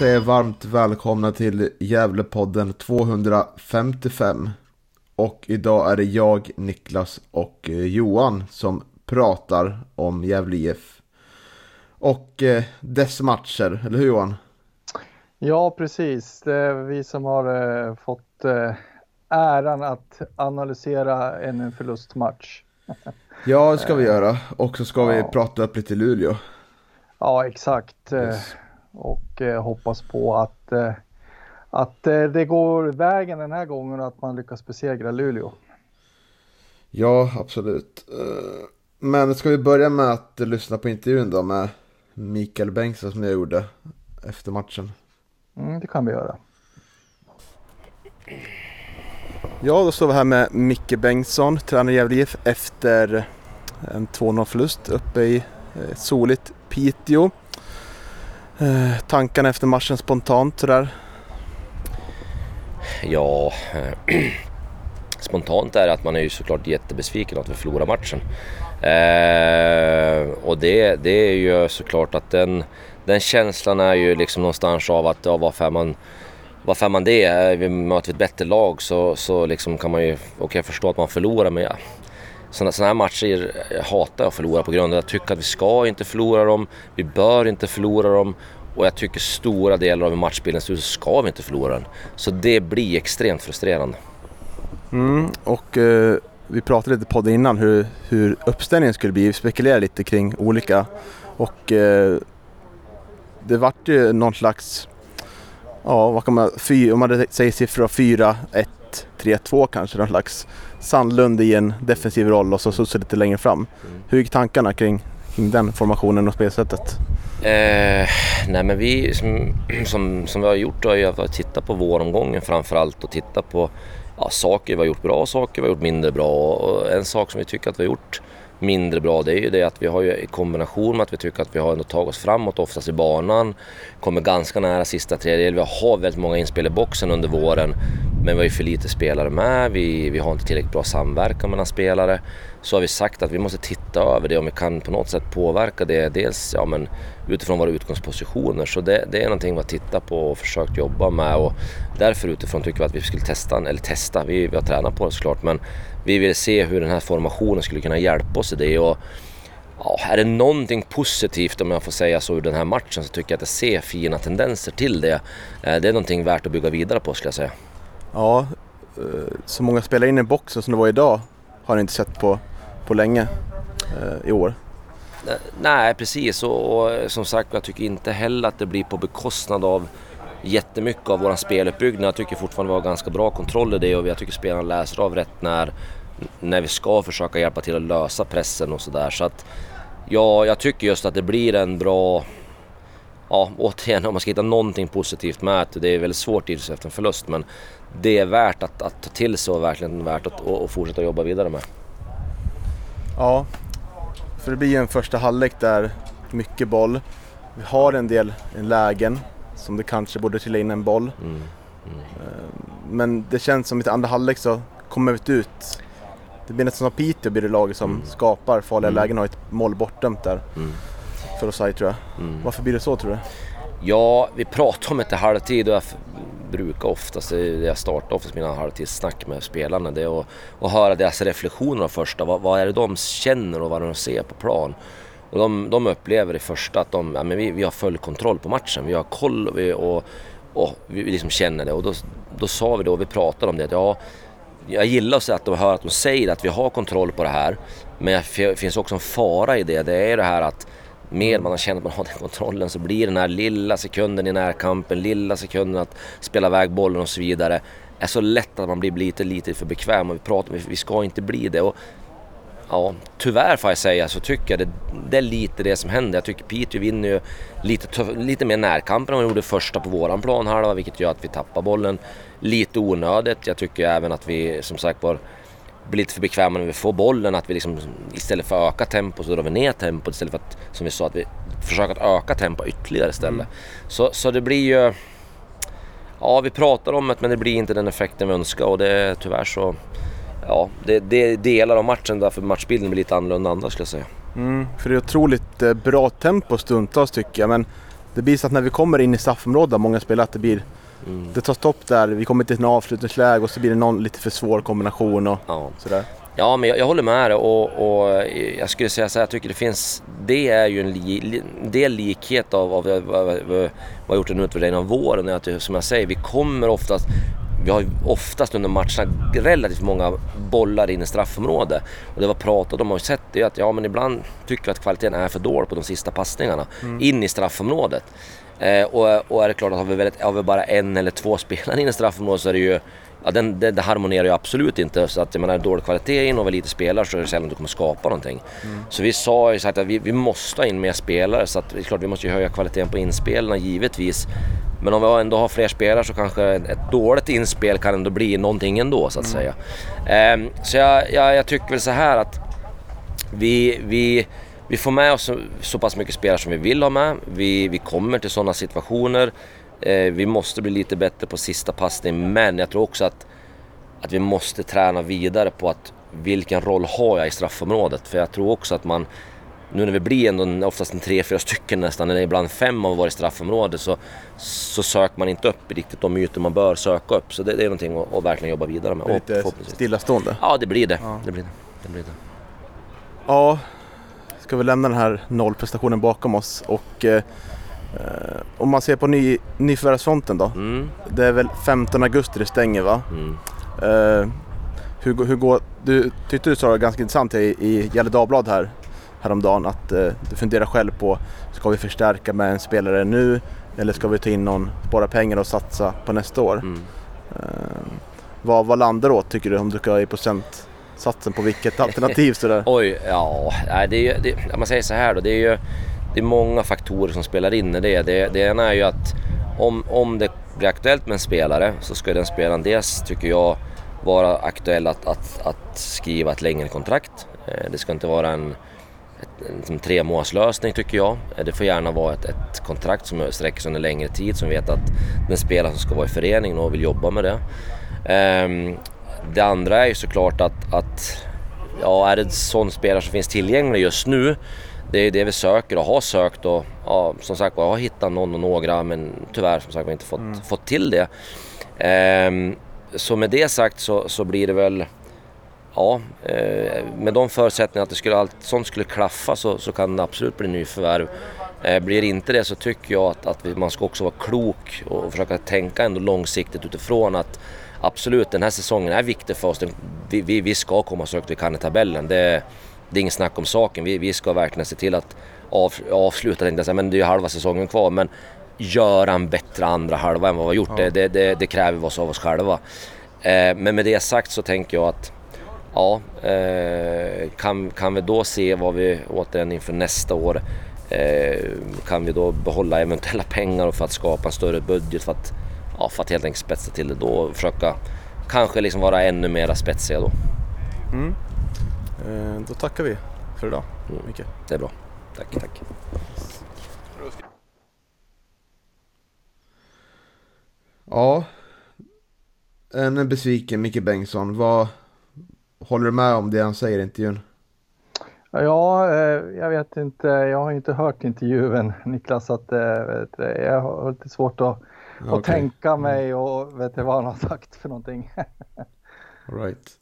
Då hälsar jag er varmt välkomna till Gävlepodden 255. Och idag är det jag, Niklas och eh, Johan som pratar om Gävle IF. Och eh, dess matcher, eller hur Johan? Ja, precis. Det är vi som har eh, fått eh, äran att analysera en, förlustmatch. Ja, det ska vi göra. Och så ska vi Ja. prata upp lite Luleå. Ja, exakt. Yes. Och eh, hoppas på att, eh, att eh, det går vägen den här gången och att man lyckas besegra Luleå. Ja, absolut. Men ska vi börja med att lyssna på intervjun då med Mikael Bengtsson som jag gjorde efter matchen? Mm, det kan vi göra. Ja, då står vi här med Micke Bengtsson, tränare i Gävle IF efter en 2-0 förlust uppe i soligt Piteå. Eh, tankarna efter matchen spontant sådär? Ja, eh, spontant är det att man är ju såklart jättebesviken att vi förlorar matchen. Eh, och det, det är ju såklart att den, den känslan är ju liksom någonstans av att ja, varför är man varför är man det? Vi möter ett bättre lag så, så liksom kan man ju okej, förstå att man förlorar men ja, sådana, sådana här matcher hatar jag att förlora på grund av att jag tycker att vi ska inte förlora dem. Vi bör inte förlora dem. Och jag tycker stora delar av matchbilden så ska vi inte förlora den. Så det blir extremt frustrerande. Mm, och eh, vi pratade lite på det innan hur, hur uppställningen skulle bli. Vi spekulerade lite kring olika och eh, det vart ju någon slags, ja vad kan man, fy, om man säger siffror 4-1. 1, 3, 2 kanske, någon slags Sandlund i en defensiv roll och så Susse lite längre fram. Hur gick tankarna kring, kring den formationen och spelsättet? Eh, nej men vi som, som, som vi har gjort har ju att titta på våromgången framförallt och titta på ja, saker vi har gjort bra, saker vi har gjort mindre bra. Och en sak som vi tycker att vi har gjort mindre bra det är ju det att vi har ju i kombination med att vi tycker att vi har ändå tagit oss framåt oftast i banan. Kommer ganska nära sista tredjedel. Vi har väldigt många inspel i boxen under våren. Men vi har ju för lite spelare med. Vi, vi har inte tillräckligt bra samverkan mellan spelare. Så har vi sagt att vi måste titta över det om vi kan på något sätt påverka det. Dels ja, men utifrån våra utgångspositioner. Så det, det är någonting vi har tittat på och försökt jobba med. Och därför utifrån tycker vi att vi skulle testa, eller testa, vi, vi har tränat på det såklart. Men vi vill se hur den här formationen skulle kunna hjälpa oss i det. Och, Ja, är det någonting positivt om jag får säga så ur den här matchen så tycker jag att jag ser fina tendenser till det. Eh, Det är någonting värt att bygga vidare på skulle jag säga. Ja, eh, så många spelare in i boxen som det var idag har ni inte sett på, på länge eh, i år. Nej precis och, och som sagt jag tycker inte heller att det blir på bekostnad av jättemycket av vår speluppbyggnad. Jag tycker fortfarande vi har ganska bra kontroll i det och jag tycker spelarna läser av rätt när, när vi ska försöka hjälpa till att lösa pressen och sådär. Så att ja, jag tycker just att det blir en bra Ja, återigen om man ska hitta någonting positivt med det. Det är väldigt svårt givetvis efter en förlust men det är värt att, att ta till sig och verkligen värt att och, och fortsätta jobba vidare med. Ja, för det blir en första halvlek där mycket boll. Vi har en del lägen som det kanske borde trilla in en boll. Mm. Eh, Men det känns som i andra halvlek så kommer vi ut. Det blir nästan som Piteå blir det laget som skapar farliga Mm. lägen och har ett mål bortdömt där. Mm. För offside tror jag. Mm. Varför blir det så tror du? Ja, vi pratar om det till halvtid och jag brukar oftast, det jag startar oftast mina halvtidssnack med spelarna, det är att, att höra deras reflektioner av första. Vad, vad är det de känner och vad de ser på plan? Och de, de upplever i första att de, ja, men vi, vi har full kontroll på matchen, vi har koll och vi, och, och vi liksom känner det. Och då, då sa vi då, vi pratade om det, att ja, jag gillar att, att de hör att de säger att vi har kontroll på det här. Men det finns också en fara i det. Det är det här att mer man känner att man har den kontrollen så blir den här lilla sekunden i närkampen, lilla sekunden att spela iväg bollen och så vidare är så lätt att man blir lite, lite för bekväm och vi pratar vi ska inte bli det. Och, ja, tyvärr får jag säga så tycker jag det, det är lite det som händer. Jag tycker Piteå vinner ju lite, tuff, lite mer närkamper än de gjorde första på våran planhalva vilket gör att vi tappar bollen lite onödigt. Jag tycker även att vi som sagt var blir lite för bekväma när vi får bollen. Att vi liksom, istället för att öka tempo så drar vi ner tempot istället för att, som vi sa, att vi försöker att öka tempo ytterligare istället. Mm. Så, så det blir ju... Ja, vi pratar om det men det blir inte den effekten vi önskar och det är tyvärr så... Ja, det, det är delar av matchen därför matchbilden blir lite annorlunda andra skulle jag säga. Mm, för det är otroligt eh, bra tempo stundtals tycker jag men det blir så att när vi kommer in i straffområdet, många spelar att det blir Mm. Det tar stopp där, vi kommer till en avslutningsläge och så blir det någon lite för svår kombination och ja. sådär. Ja, men jag, jag håller med dig och, och, jag skulle säga så här, jag tycker det finns, det är ju en li, del likhet av, av, av, av vad jag gjort en utvärdering av våren, att som jag säger, vi kommer oftast vi har oftast under matcherna relativt många bollar in i straffområdet. Och det var pratat om och sett det att ja men ibland tycker vi att kvaliteten är för dålig på de sista passningarna mm. in i straffområdet. Eh, och, och är det klart att har vi, väldigt, har vi bara en eller två spelare in i straffområdet så är det ju Ja, den, det, det harmonerar ju absolut inte. Så att jag menar, dålig kvalitet in och vi lite spelare så är det sällan du kommer skapa någonting. Mm. Så vi sa ju sagt att vi, vi måste ha in mer spelare så att det är klart vi måste ju höja kvaliteten på inspelarna givetvis. Men om vi ändå har fler spelare så kanske ett dåligt inspel kan ändå bli någonting ändå så att mm. säga. Um, så jag, jag, jag, tycker väl så här att vi, vi vi får med oss så, så pass mycket spelare som vi vill ha med. Vi, vi kommer till sådana situationer. Eh, vi måste bli lite bättre på sista passning men jag tror också att, att vi måste träna vidare på att vilken roll har jag i straffområdet? För jag tror också att man nu när vi blir ändå oftast en tre, fyra stycken nästan, eller ibland fem av varje straffområde så, så söker man inte upp riktigt de ytor man bör söka upp. Så det, det är någonting att, att, verkligen jobba vidare med. Lite stillastående? Ja, det blir det. Ja. det, blir det. det, blir det. Ja, ska vi lämna den här nollprestationen bakom oss och eh, eh, om man ser på ny, nyförvärvsfronten då. Mm. Det är väl 15 augusti det stänger va? Mm. Eh, hur, hur går, du tyckte du sa det ganska intressant i, i Gävle Dagblad här häromdagen att eh, du funderar själv på ska vi förstärka med en spelare nu eller ska vi ta in någon, spara pengar och satsa på nästa år? Mm. Eh, vad, vad landar då tycker du om du ska i procent satsen på vilket alternativ sådär? Oj, ja, det är ju, det, man säger så här då, det är ju det är många faktorer som spelar in i det. Det, det ena är ju att om, om det blir aktuellt med en spelare så ska den spelaren dels, tycker jag, vara aktuell att, att, att skriva ett längre kontrakt. Eh, det ska inte vara en, en, liksom en tre tycker jag. Eh, det får gärna vara ett, ett kontrakt som sträcker sig under längre tid som vet att den spelare som ska vara i föreningen och vill jobba med det. Ehm, det andra är ju såklart att, att ja, är det en sån spelare som finns tillgänglig just nu det är det vi söker och har sökt och ja, som sagt jag har hittat någon och några men tyvärr som sagt inte fått, mm. fått till det. Ehm, så med det sagt så, så blir det väl Ja, eh, med de förutsättningarna att det skulle, allt sånt skulle klaffa så, så kan det absolut bli nyförvärv. Eh, blir inte det så tycker jag att, att man ska också vara klok och försöka tänka ändå långsiktigt utifrån att absolut, den här säsongen är viktig för oss. Vi, vi, vi ska komma så högt vi kan i tabellen. Det, det är inget snack om saken. Vi, vi ska verkligen se till att av, avsluta, tänkte jag säga, men det är ju halva säsongen kvar. Men göra en bättre andra halva än vad vi har gjort. Ja. Det, det, det, det, kräver vi oss av oss själva. Eh, men med det sagt så tänker jag att ja, eh, kan, kan vi då se vad vi återigen inför nästa år eh, kan vi då behålla eventuella pengar för att skapa en större budget för att ja, för att helt enkelt spetsa till det då och försöka kanske liksom vara ännu mer spetsiga då. Mm. Eh, då tackar vi för idag, mm. Micke. Det är bra. Tack, tack. Ja, en besviken Micke Bengtsson. Vad håller du med om det han säger i intervjun? Ja, eh, jag vet inte. Jag har inte hört intervjun Niklas. Att, eh, jag har lite svårt att okay. och tänka mm. mig och vet vad han har sagt för någonting. right.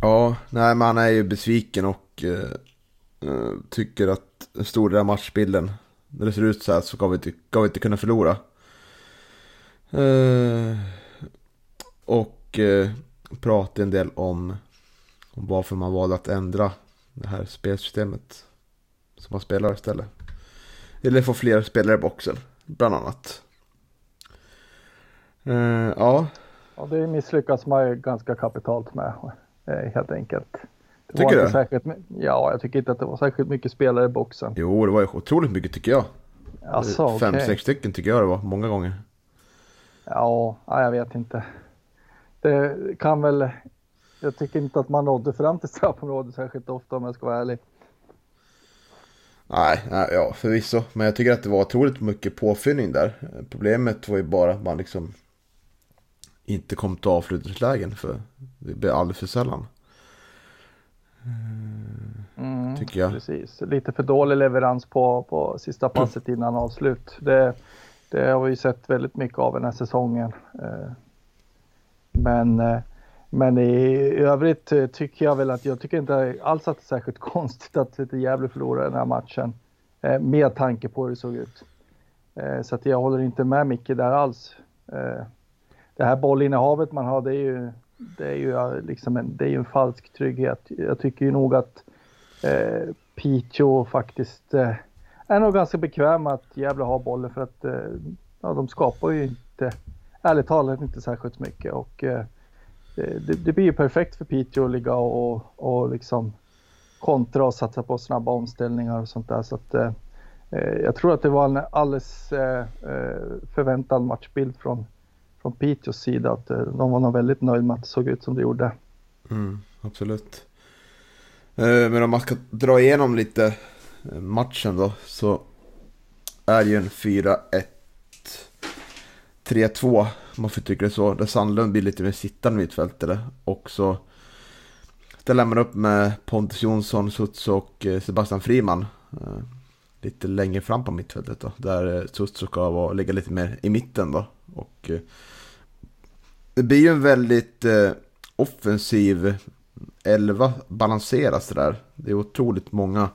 Ja, nej men han är ju besviken och uh, tycker att en stor del av matchbilden, när det ser ut så här så ska vi inte, ska vi inte kunna förlora. Uh, och uh, pratar en del om, om varför man valde att ändra det här spelsystemet som man spelar istället. Eller få fler spelare i boxen, bland annat. Uh, ja. Ja, det misslyckas man ju ganska kapitalt med helt enkelt. Det tycker du? Särskilt, ja, jag tycker inte att det var särskilt mycket spelare i boxen. Jo, det var ju otroligt mycket tycker jag. Alltså, Fem, okay. sex stycken tycker jag det var, många gånger. Ja, jag vet inte. Det kan väl... Jag tycker inte att man nådde fram till straffområdet särskilt ofta om jag ska vara ärlig. Nej, nej, ja förvisso. Men jag tycker att det var otroligt mycket påfyllning där. Problemet var ju bara att man liksom inte kom till avslutningslägen för det blev alldeles för sällan. Mm, tycker jag. Precis, lite för dålig leverans på, på sista passet innan avslut. Det, det har vi sett väldigt mycket av den här säsongen. Eh, men, eh, men i övrigt eh, tycker jag väl att jag tycker inte alls att det är särskilt konstigt att Gävle förlorade den här matchen. Med tanke på hur det såg ut. Så att jag håller inte med Micke där alls. Det här bollinnehavet man har det är ju, det är ju liksom en, det är en falsk trygghet. Jag tycker ju nog att eh, Piteå faktiskt eh, är nog ganska bekväm med att Gävle har bollen för att eh, ja, de skapar ju inte, ärligt talat inte särskilt mycket och eh, eh det, det, blir ju perfekt för Piteå att ligga och, och liksom kontra och satsa på snabba omställningar och sånt där så att eh, eh jag tror att det var en alldeles eh, eh förväntad matchbild från, från Piteås sida att eh, de var nog väldigt nöjda med att det såg ut som det gjorde. Mm, absolut. Eh, men om man ska dra igenom lite eh, matchen då så är det ju en 4-1 3-2 om man får tycka det så. Där Sandlund blir lite mer sittande mittfältare. Och så ställer man upp med Pontus Jonsson, Suts och Sebastian Friman. Lite längre fram på mittfältet då. Där Suts ska vara, ligga lite mer i mitten då. Och eh, det blir ju en väldigt eh, offensiv elva balanseras det där. Det är otroligt många,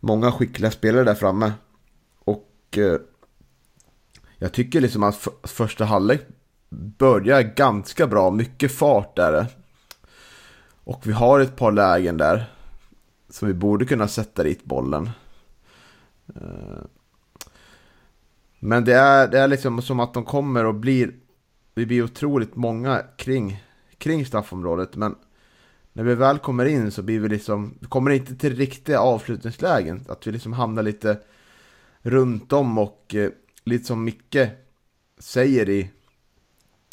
många skickliga spelare där framme. Och eh, jag tycker liksom att första halvlek börjar ganska bra. Mycket fart är det. Och vi har ett par lägen där. Som vi borde kunna sätta dit bollen. Men det är, det är liksom som att de kommer och blir... Vi blir otroligt många kring, kring straffområdet. Men när vi väl kommer in så blir vi liksom... Vi kommer inte till riktiga avslutningslägen. Att vi liksom hamnar lite runt om och eh, lite som Micke säger i,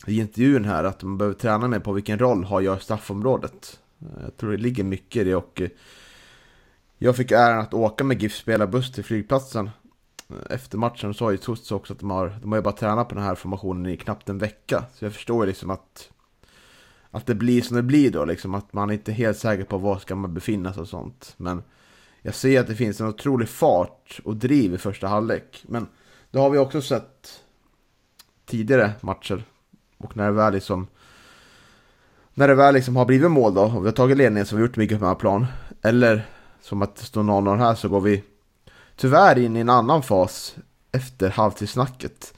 i intervjun här att man behöver träna mer på vilken roll har jag i straffområdet. Jag tror det ligger mycket i det och eh, jag fick äran att åka med GIF spelarbuss till flygplatsen efter matchen sa ju Tuts också att de har, de har ju bara tränat på den här formationen i knappt en vecka. Så jag förstår ju liksom att, att det blir som det blir då, liksom att man inte är helt säker på var ska man befinna sig och sånt. Men jag ser att det finns en otrolig fart och driv i första halvlek. Men det har vi också sett tidigare matcher. Och när det väl liksom när det väl liksom har blivit mål då, och vi har tagit ledningen så har vi gjort mycket på den här plan. Eller som att det står 0-0 här så går vi tyvärr in i en annan fas efter halvtidssnacket.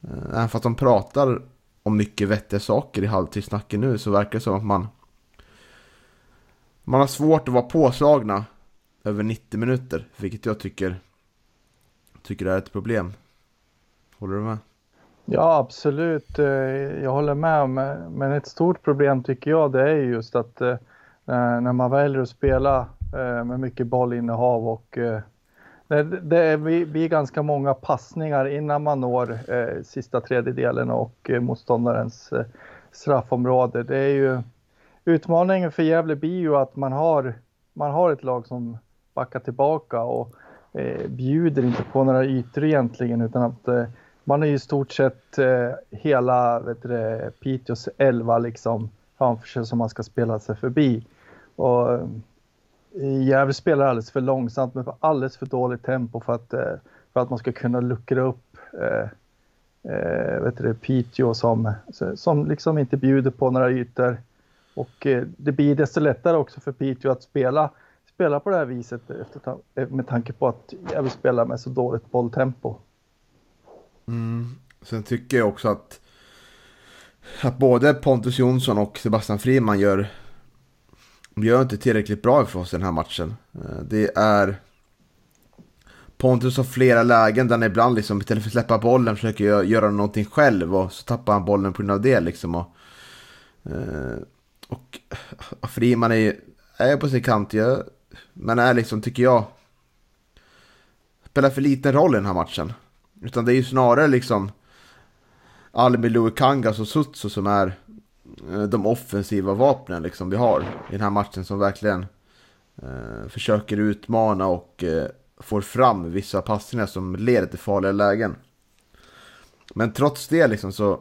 Eh, även fast de pratar om mycket vettiga saker i halvtidssnacket nu så verkar det som att man man har svårt att vara påslagna över 90 minuter, vilket jag tycker tycker är ett problem. Håller du med? Ja, absolut. Eh, jag håller med. Men ett stort problem tycker jag det är just att eh, när man väljer att spela med mycket bollinnehav och det blir ganska många passningar innan man når eh, sista tredjedelen och eh, motståndarens eh, straffområde. Det är ju utmaningen för Gävle blir ju att man har, man har ett lag som backar tillbaka och eh, bjuder inte på några ytor egentligen utan att eh, man är ju i stort sett eh, hela vet du, Piteås elva liksom framför sig som man ska spela sig förbi. Och Gävle spelar alldeles för långsamt med alldeles för dåligt tempo för att, eh, för att man ska kunna luckra upp eh, eh, vet du, Piteå som, som liksom inte bjuder på några ytor. Och eh, det blir desto lättare också för Piteå att spela spela på det här viset efter, eh, med tanke på att Gävle spelar med så dåligt bolltempo. Mm. Sen tycker jag också att, att både Pontus Jonsson och Sebastian Friman gör, gör inte tillräckligt bra för oss i den här matchen. Eh, det är Pontus har flera lägen där han ibland liksom istället för att släppa bollen försöker göra, någonting själv och så tappar han bollen på grund av det liksom. Och, eh, och, och Friman är, är på sin kant, jag, men är liksom, tycker jag, spelar för liten roll i den här matchen. Utan det är ju snarare liksom Almi Kangas och Sutsu som är Eh, de offensiva vapnen liksom vi har i den här matchen som verkligen eh, försöker utmana och eh, får fram vissa passningar som leder till farliga lägen. Men trots det liksom så,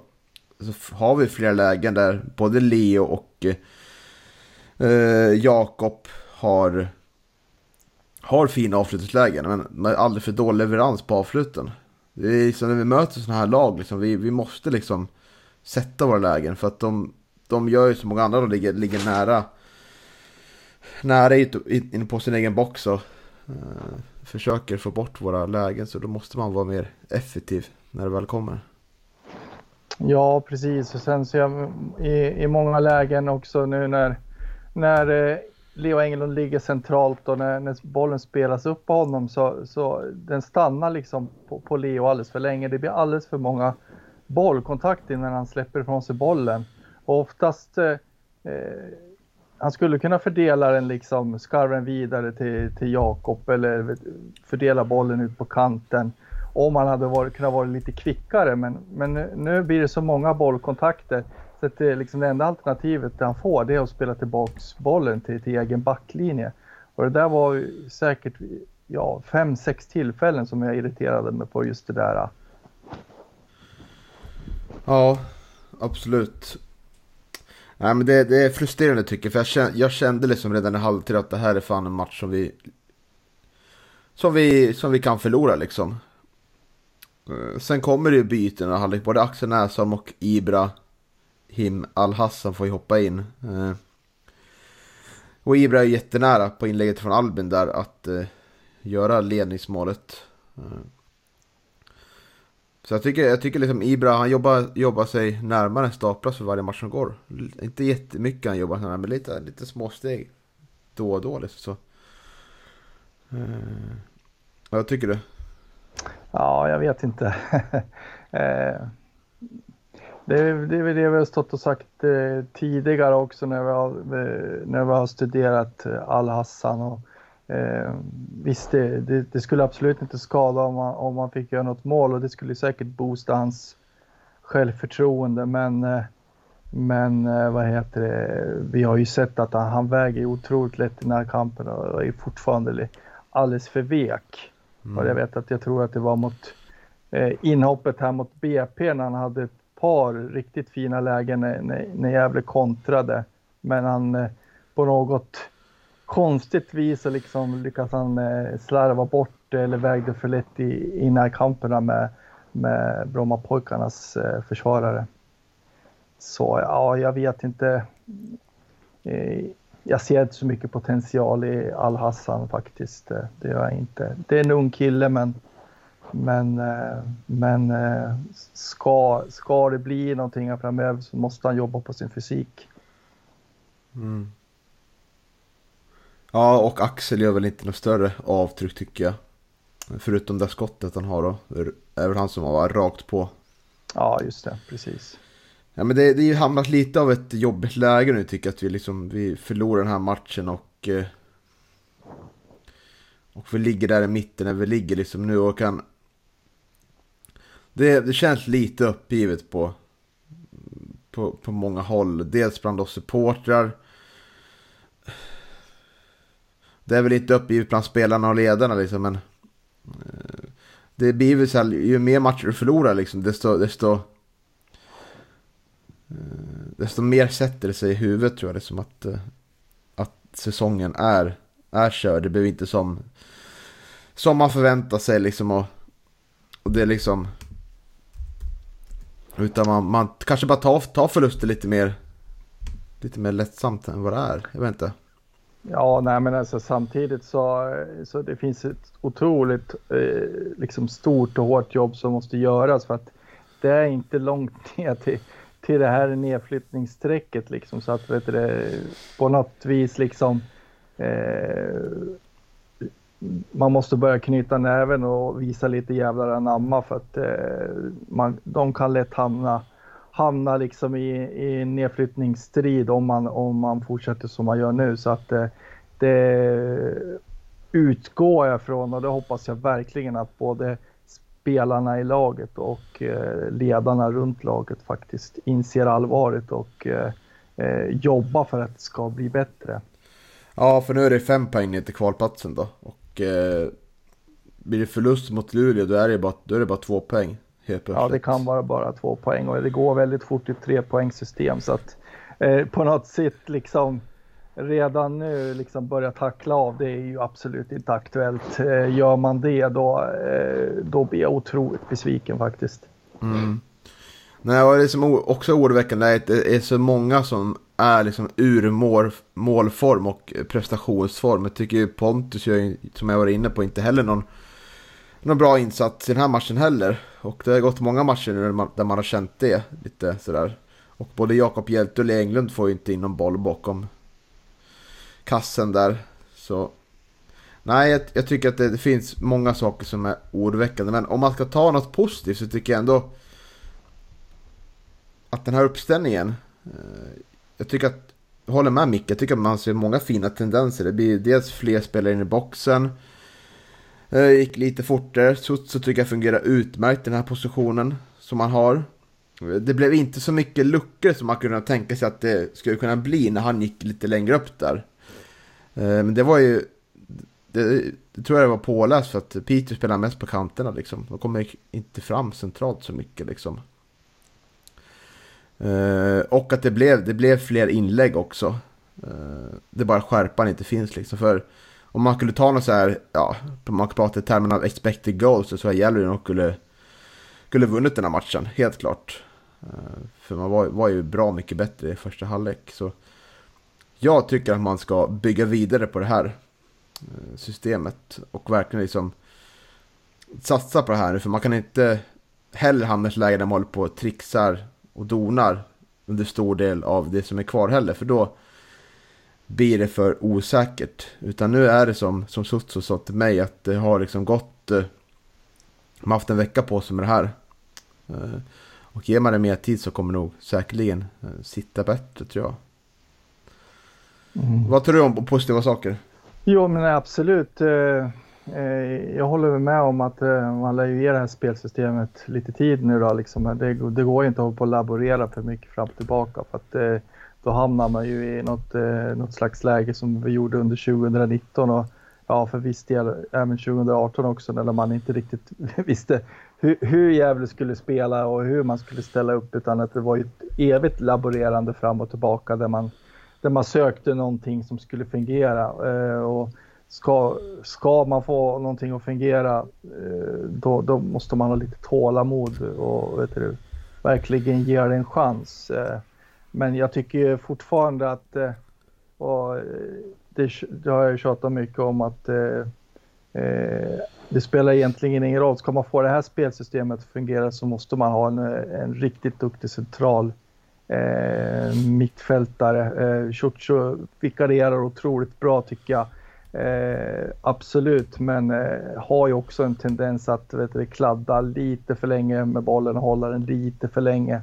så har vi flera lägen där både Leo och eh, eh, Jakob har, har fina avslutningslägen. Men med aldrig för dålig leverans på avsluten. Det är liksom när vi möter sådana här lag, liksom, vi, vi måste liksom sätta våra lägen. För att de, de gör ju som många andra, de ligger, ligger nära nära inne på sin egen box och eh, försöker få bort våra lägen. Så då måste man vara mer effektiv när det väl kommer. Ja, precis. Och sen så jag i, i många lägen också nu när, när eh, Leo Englund ligger centralt och när, när bollen spelas upp på honom så, så den stannar liksom på, på Leo alldeles för länge. Det blir alldeles för många bollkontakter innan han släpper ifrån sig bollen. Och oftast eh, eh, han skulle kunna fördela den liksom, skarva den vidare till, till Jakob eller fördela bollen ut på kanten. Om han hade varit, kunnat vara lite kvickare men, men nu, nu blir det så många bollkontakter så att det, liksom det enda alternativet han får det är att spela tillbaks bollen till, till egen backlinje. Och det där var säkert ja, fem, sex tillfällen som jag irriterade mig på just det där. Ja, absolut. Nej men det, det är frustrerande tycker jag. För jag kände, jag kände liksom redan i halvtid att det här är fan en match som vi... Som vi, som vi kan förlora liksom. Eh, sen kommer det ju byten i halvlek. Både Axel Näsholm och Ibra Him Al-Hassan får ju hoppa in. Eh, och Ibra är jättenära på inlägget från Albin där att eh, göra ledningsmålet. Så jag tycker, jag tycker liksom Ibra, han jobbar, jobbar sig närmare staplas för varje match som går. Inte jättemycket han jobbar närmare, men lite, lite småsteg då och då. Liksom, så. Eh, vad tycker du? Ja, jag vet inte. eh, det, är, det är väl det vi har stått och sagt eh, tidigare också när vi har, eh, när vi har studerat eh, Al-Hassan. Och, Eh, visst, det, det, det, skulle absolut inte skada om man, om man fick göra något mål och det skulle säkert boosta hans självförtroende. Men, eh, men eh, vad heter det, vi har ju sett att han, han väger otroligt lätt i närkampen och är fortfarande alldeles för vek. Mm. Och jag vet att jag tror att det var mot eh, inhoppet här mot BP när han hade ett par riktigt fina lägen när, när, när Gävle kontrade. Men han på något konstigt vis så liksom lyckas han eh, slarva bort eller vägde för lätt i, i närkamperna med, med Brommapojkarnas eh, försvarare. Så ja, jag vet inte. Eh, jag ser inte så mycket potential i Al-Hassan faktiskt. Det gör jag inte. Det är en ung kille men men, men ska, ska det bli någonting framöver så måste han jobba på sin fysik. Mm. Ja, och Axel gör väl inte något större avtryck tycker jag. Förutom det skottet han har då. Det är väl han som har rakt på. Ja, just det. Precis. Ja, men det, det är ju hamnat lite av ett jobbigt läge nu tycker jag. Att vi, liksom, vi förlorar den här matchen och... Eh, och vi ligger där i mitten när vi ligger liksom nu och kan... Det, det känns lite uppgivet på, på, på många håll. Dels bland oss supportrar det är väl inte uppgivet bland spelarna och ledarna liksom, men eh, det blir väl så här, ju mer matcher du förlorar liksom, desto, desto, eh, desto mer sätter det sig i huvudet tror jag. Liksom att, eh, att säsongen är, är körd. Det blir inte som, som man förväntar sig liksom. Och, och det är liksom... Utan man, man kanske bara tar, tar förluster lite mer, lite mer lättsamt än vad det är. Jag vet inte. Ja, nej men alltså samtidigt så, så det finns ett otroligt eh, liksom stort och hårt jobb som måste göras för att det är inte långt ner till, till det här nedflyttningsstrecket liksom. Så att vet du, på något vis liksom eh, man måste börja knyta näven och visa lite jävlar anamma för att eh, man, de kan lätt hamna, hamna liksom i, i nedflyttningsstrid om man, om man fortsätter som man gör nu. Så att det, det utgår jag från och det hoppas jag verkligen att både spelarna i laget och eh, ledarna runt laget faktiskt inser allvaret och eh, eh, jobbar för att det ska bli bättre. Ja, för nu är det fem poäng ner till kvalplatsen då. Och eh, blir det förlust mot Luleå då är det bara, då är det bara två poäng ja, det kan vara bara två poäng och det går väldigt fort i tre poängsystem så att eh, på något sätt liksom redan nu liksom börja tackla av det är ju absolut inte aktuellt. Eh, gör man det då, eh, då blir jag otroligt besviken faktiskt. Mm. Nej, och det som också är oroväckande är att det är så många som är liksom ur mål, målform och prestationsform. Jag tycker ju Pontus som jag var inne på, inte heller någon, någon bra insats i den här matchen heller. Och det har gått många matcher nu där man, där man har känt det lite sådär. Och både Jakob Hjelte och Englund får ju inte in någon boll bakom kassen där. Så nej, jag, jag tycker att det, det, finns många saker som är oroväckande. Men om man ska ta något positivt så tycker jag ändå att den här uppställningen. Eh, jag tycker att, jag håller med Micke, jag tycker att man ser många fina tendenser. Det blir dels fler spelare in i boxen. Eh, gick lite fortare, så, så tycker jag fungerar utmärkt den här positionen som han har. Eh, det blev inte så mycket luckor som man kunde tänka sig att det skulle kunna bli när han gick lite längre upp där. Eh, men det var ju, det, det tror jag det var påläst för att Peter spelar mest på kanterna liksom. De kommer inte fram centralt så mycket liksom. Eh, och att det blev, det blev fler inlägg också. Det är bara skärpan inte finns liksom. För om man skulle ta något så här, ja, om man pratar i termen av expected goals så tror jag Jelly nog skulle, skulle vunnit den här matchen, helt klart. Eh, för man var, var ju bra mycket bättre i första halvlek. Så jag tycker att man ska bygga vidare på det här eh, systemet och verkligen liksom satsa på det här nu. För man kan inte heller hamna i ett läge där man håller på och trixar och donar under stor del av det som är kvar heller. För då blir det för osäkert. Utan nu är det som, som Sutso sa till mig att det har liksom gått... Eh, man har haft en vecka på sig med det här. Eh, och ger man det mer tid så kommer det nog säkerligen eh, sitta bättre tror jag. Mm. Vad tror du om positiva saker? Jo men absolut. Eh, jag håller med om att eh, man lär ju ge det här spelsystemet lite tid nu då. Liksom. Det, det går ju inte att hålla på och laborera för mycket fram och tillbaka för att eh, då hamnar man ju i något, eh, något slags läge som vi gjorde under 2019 och ja, för viss del även 2018 också när man inte riktigt visste hur, hur Gävle skulle spela och hur man skulle ställa upp utan att det var ju ett evigt laborerande fram och tillbaka där man, där man sökte någonting som skulle fungera. Eh, och ska, ska man få någonting att fungera eh, då, då måste man ha lite tålamod och vet du, verkligen ge det en chans. Eh, men jag tycker fortfarande att, eh, och eh, det, det har jag tjatat mycket om, att eh, eh, det spelar egentligen ingen roll. Ska man få det här spelsystemet att fungera så måste man ha en, en riktigt duktig central eh, mittfältare. Eh, Ciuccio vikarierar otroligt bra tycker jag. Eh, absolut, men eh, har ju också en tendens att vet du, kladda lite för länge med bollen och hålla den lite för länge.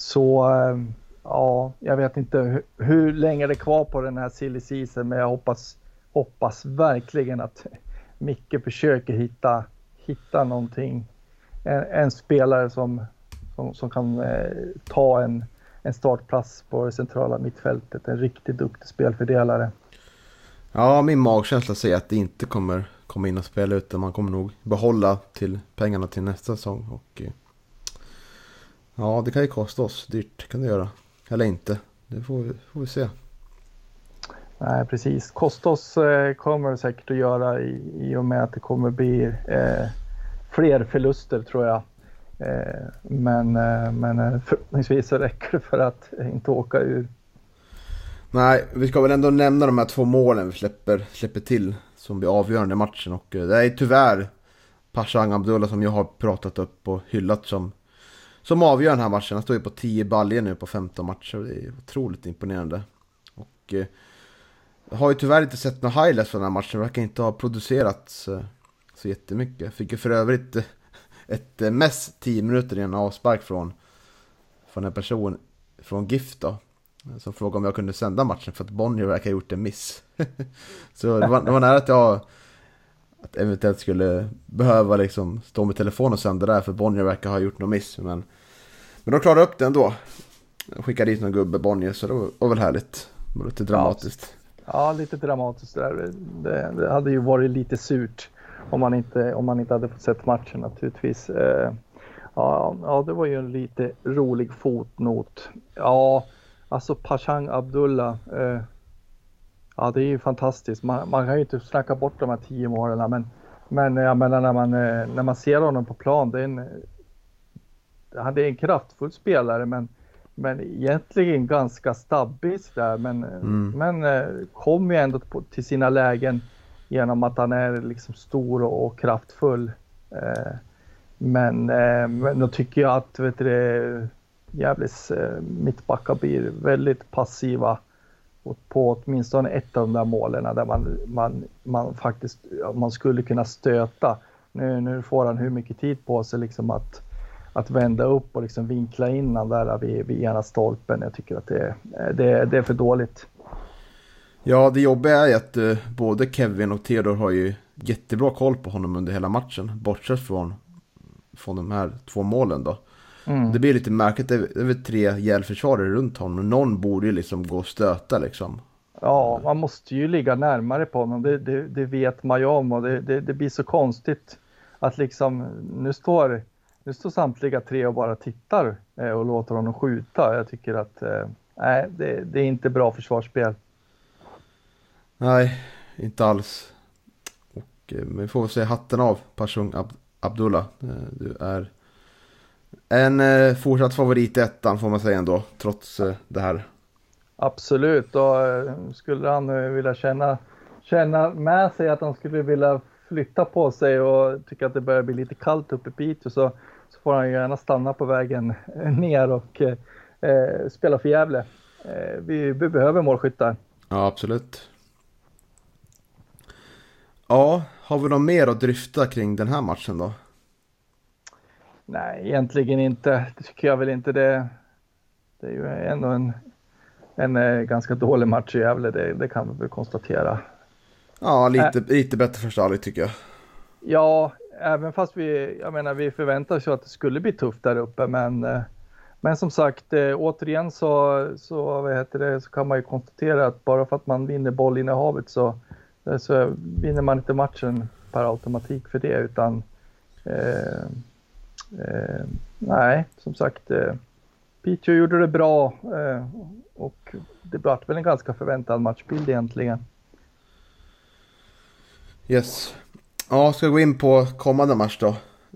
Så eh, ja, jag vet inte hur, hur, länge det är kvar på den här silly season, men jag hoppas, hoppas verkligen att Micke försöker hitta, hitta någonting. En, en spelare som, som, som kan eh, ta en en startplats på det centrala mittfältet. En riktigt duktig spelfördelare. Ja, min magkänsla säger att det inte kommer komma in och spela utan man kommer nog behålla till pengarna till nästa säsong. Och, eh, ja, det kan ju kosta oss dyrt, kan det göra. Eller inte, det får vi, får vi se. Nej, precis. Kosta oss eh, kommer det säkert att göra i, i och med att det kommer bli eh, fler förluster tror jag. Eh, men, eh, men eh, förhoppningsvis så räcker det för att inte åka ur. Nej, vi ska väl ändå nämna de här två målen vi släpper, släpper till som blir avgörande i matchen. Och det är tyvärr Pashang Abdullah som jag har pratat upp och hyllat som, som avgör den här matchen. Han står ju på 10 baljer nu på 15 matcher. Det är otroligt imponerande. Och eh, har ju tyvärr inte sett några highlights från den här matchen. Verkar inte ha producerats så, så jättemycket. Fick ju för övrigt eh, ett eh, mess 10 minuter i en avspark från, från en person från GIF då. Som frågade om jag kunde sända matchen för att Bonnier verkar ha gjort en miss. så det var, det var nära att jag att eventuellt skulle behöva liksom stå med telefon och sända där för Bonnier verkar ha gjort någon miss. Men, men de klarade upp det ändå. Skickade dit någon gubbe Bonnier så det var, var väl härligt. Det var lite dramatiskt. Ja, lite dramatiskt där. Det, det, hade ju varit lite surt om man inte, om man inte hade fått sett matchen naturligtvis. Eh, ja, ja, det var ju en lite rolig fotnot. Ja, alltså Pashang Abdullah. Eh, ja, det är ju fantastiskt. Man, man, kan ju inte snacka bort de här tio målen, men, men jag menar när man, eh, när man ser honom på plan, det är en, han är en kraftfull spelare, men men egentligen ganska stabbig där. Men, mm. men eh, kommer ju ändå till sina lägen genom att han är liksom stor och, kraftfull. Eh, men, eh, men då tycker jag att vet du, Gävles mittbackar blir väldigt passiva på åtminstone ett av de där målen där man, man, man faktiskt man skulle kunna stöta. Nu, nu får han hur mycket tid på sig liksom att att vända upp och liksom vinkla in han där vid, vid ena stolpen. Jag tycker att det, det, det är för dåligt. Ja, det jobbiga är att uh, både Kevin och Theodor har ju jättebra koll på honom under hela matchen. Bortsett från, från de här två målen då. Mm. Det blir lite märkligt, det är väl tre hjälpförsvarare runt honom. Någon borde ju liksom gå och stöta liksom. Ja, man måste ju ligga närmare på honom. Det, det, det vet man ju om och det, det, det, blir så konstigt att liksom nu står nu står samtliga tre och bara tittar eh, och låter honom skjuta. Jag tycker att eh, nej, det, det, är inte bra försvarsspel. Nej, inte alls. Och, eh, vi får väl säga hatten av Pashung Ab Abdullah. Du är en fortsatt favorit i ettan får man säga ändå, trots det här. Absolut, och skulle han vilja känna, känna med sig att han skulle vilja flytta på sig och tycker att det börjar bli lite kallt uppe i Piteå så, så får han gärna stanna på vägen ner och eh, spela för Gävle. Eh, vi, vi behöver målskyttar. Ja, absolut. Ja, har vi något mer att dryfta kring den här matchen då? Nej, egentligen inte. Det tycker jag väl inte. Det, det är ju ändå en, en eh, ganska dålig match i Gävle, det, det kan vi väl konstatera. Ja, lite, äh, lite bättre första halvlek tycker jag. Ja, även fast vi, jag menar, vi förväntar oss att det skulle bli tufft där uppe, men, eh, men som sagt, eh, återigen så, så, vad heter det, så kan man ju konstatera att bara för att man vinner bollinnehavet så, eh, så vinner man inte matchen per automatik för det, utan eh, eh, nej, som sagt, eh, Piteå gjorde det bra och det blev väl en ganska förväntad matchbild egentligen. Yes. Ja, ska gå in på kommande match då.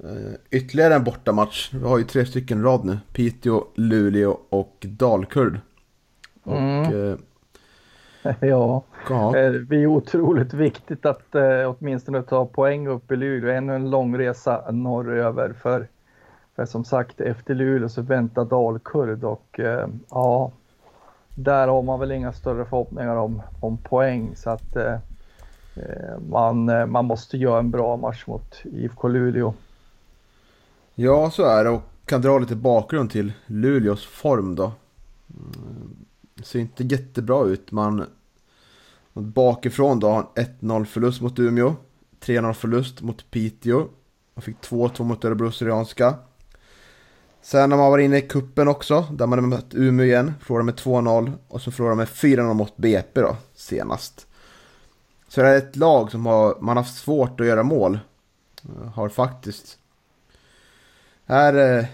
Uh, ytterligare en bortamatch. Vi har ju tre stycken rad nu. Piteå, Luleå och Dalkurd. Och, mm. uh, ja, ja. Eh, det är otroligt viktigt att uh, åtminstone ta poäng upp i Luleå. Ännu en lång resa norröver. För, för som sagt, efter Luleå så väntar Dalkurd och uh, ja, där har man väl inga större förhoppningar om, om poäng. Så att Eh, Eh, man, eh, man måste göra en bra match mot IFK Luleå. Ja, så är det och kan dra lite bakgrund till Luleås form då. Mm, ser inte jättebra ut. Man bakifrån då har en 1-0 förlust mot Umeå. 3-0 förlust mot Piteå. Man fick 2-2 mot Örebro Syrianska. Sen har man varit inne i kuppen också, där man har mött Umeå igen. Förlorade med 2-0 och så förlorade med 4-0 mot BP då, senast. Så det är ett lag som har, man har haft svårt att göra mål. Har faktiskt. Här, eh,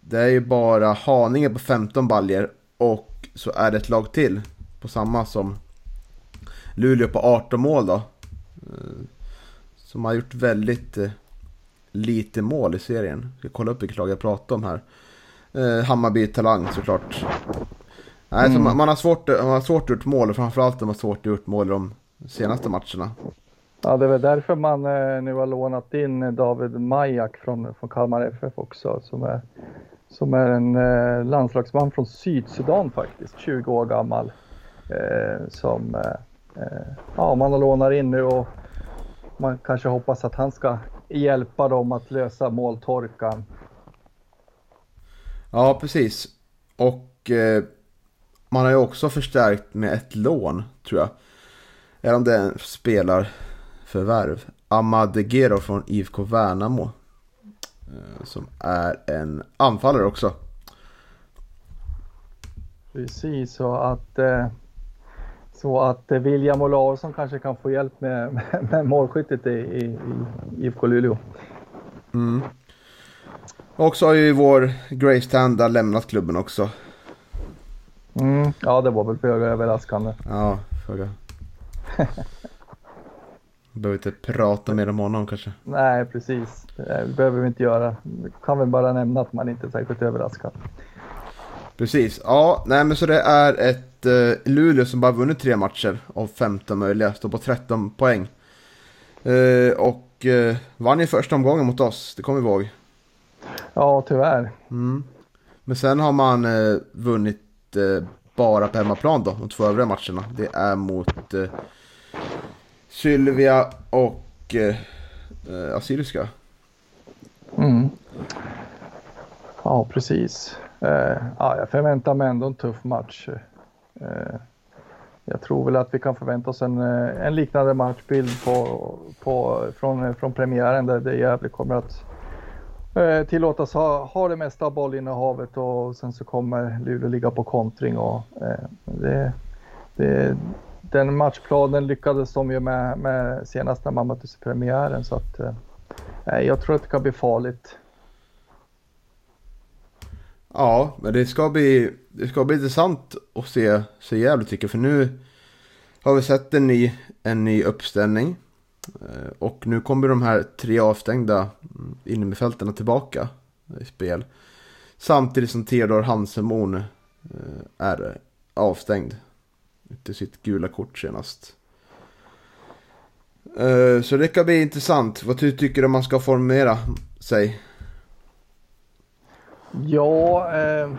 det är ju bara Haninge på 15 baljer och så är det ett lag till på samma som Luleå på 18 mål då. Eh, som har gjort väldigt eh, lite mål i serien. Jag ska kolla upp vilket lag jag pratar om här. Hammarby Talang såklart. Nej, mm. så man, man, har svårt, man har svårt att gjort mål och framförallt har man svårt att gjort mål i de senaste matcherna. Ja, det är väl därför man eh, nu har lånat in David Majak från, från Kalmar FF också, som är, som är en eh, landslagsman från Sydsudan faktiskt, 20 år gammal. Eh, som, ja, man lånar in nu och man kanske hoppas att han ska hjälpa dem att lösa måltorkan. Ja, precis. Och man har ju också förstärkt med ett lån, tror jag. Eller om det är en spelarförvärv. Ahmad Gero från IFK Värnamo. Eh, som är en anfallare också. Precis, så att, eh, så att eh, William Olausson kanske kan få hjälp med, med, med målskyttet i, i, i IFK Luleå. Mm. Och så har ju vår Grace Tanda lämnat klubben också. Mm, ja, det var väl föga överraskande. Ja, föga. Behöver inte prata mer om honom kanske. Nej, precis. Det behöver vi inte göra. Vi kan väl bara nämna att man inte är särskilt överraskad. Precis. Ja, nej men så det är ett eh, Luleå som bara vunnit tre matcher av 15 möjliga. Står på 13 poäng. Eh, och eh, vann i första omgången mot oss, det kommer vi ihåg. Ja, tyvärr. Mm. Men sen har man eh, vunnit eh, bara på hemmaplan då, de två övriga matcherna. Det är mot eh, Sylvia och eh, Assyriska. Mm. Ja, precis. Eh, ja, jag förväntar mig ändå en tuff match. Eh, jag tror väl att vi kan förvänta oss en, eh, en liknande matchbild på, på, från, eh, från premiären där det Gävle kommer att eh, tillåtas ha, ha det mesta av bollinnehavet och sen så kommer Luleå ligga på kontring. Och, eh, det, det, den matchplanen lyckades de ju med, med senast när man möttes i premiären så att eh, jag tror att det kan bli farligt. Ja, men det ska bli, det ska bli intressant att se, se Gävle tycker jag. För nu har vi sett en ny, en ny uppställning. Eh, och nu kommer de här tre avstängda mm, innermittfältarna tillbaka i spel. Samtidigt som Theodor Hansemon eh, är avstängd. Till sitt gula kort senast. Eh, så det kan bli intressant. Vad tycker du man ska formera sig? Ja, eh,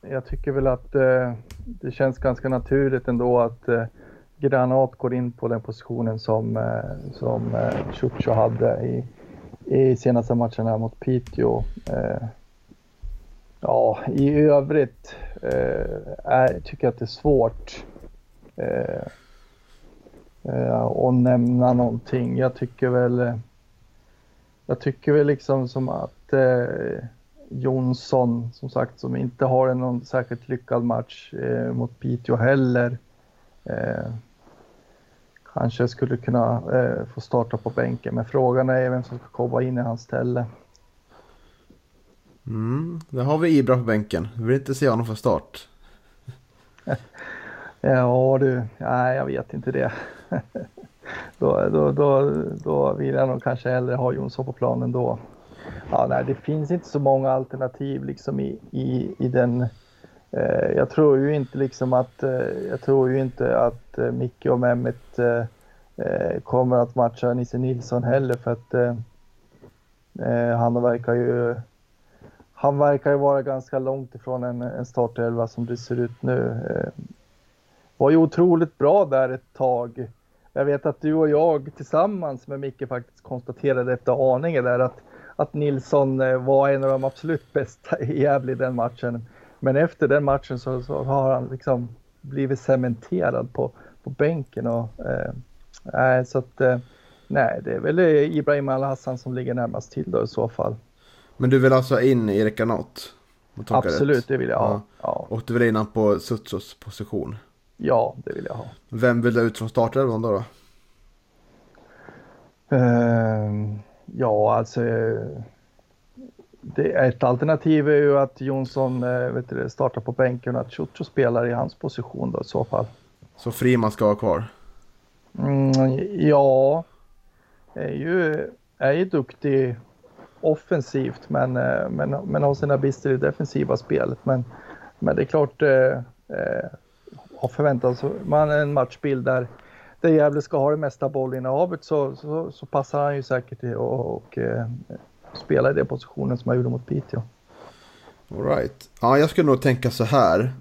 jag tycker väl att eh, det känns ganska naturligt ändå att eh, Granat går in på den positionen som, eh, som eh, Chucho hade i, i senaste matchen här mot Piteå. Eh, ja, i övrigt eh, är, tycker jag att det är svårt eh, eh, att nämna någonting. Jag tycker väl jag tycker väl liksom som att eh, Jonsson, som sagt, som inte har en någon särskilt lyckad match eh, mot Piteå heller. Eh, kanske skulle kunna eh, få starta på bänken, men frågan är vem som ska komma in i hans ställe. Mm, där har vi Ibra på bänken. Vi vill inte se honom få start. ja du, nej jag vet inte det. då, då, då, då vill jag nog kanske hellre ha Jonsson på planen då. Ja, nej, det finns inte så många alternativ liksom i, i, i den. Eh, jag tror ju inte liksom att eh, jag tror ju inte att eh, Micke och Mehmet eh, eh kommer att matcha Nisse Nilsson heller för att eh, eh, han verkar ju han verkar ju vara ganska långt ifrån en, en startelva som det ser ut nu. Eh var ju otroligt bra där ett tag. Jag vet att du och jag tillsammans med Micke faktiskt konstaterade efter aningen där att att Nilsson eh, var en av de absolut bästa i Gävle i den matchen. Men efter den matchen så, så har han liksom blivit cementerad på, på bänken. Och, eh, så att, eh, nej, det är väl Ibrahim Al-Hassan som ligger närmast till då i så fall. Men du vill alltså in Erik Granat? Absolut, rätt. det vill jag. Ja. Ja. Och du vill in på Sutsos position? Ja, det vill jag ha. Vem vill du ut från startelvan då? då? Uh, Ja, alltså. Det, ett alternativ är ju att Jonsson eh, vet du, startar på bänken och att Ciuccio spelar i hans position då i så fall. Så Friman ska vara kvar? Mm, ja, är ju, är ju duktig offensivt men, eh, men, men har sina brister i det defensiva spelet. Men, men det är klart, eh, har förväntat man en matchbild där där Gävle ska ha det mesta bollinnehavet så, så, så passar han ju säkert i och, och eh, spela i den positionen som han gjorde mot Piteå. All right. Ja, jag skulle nog tänka så här.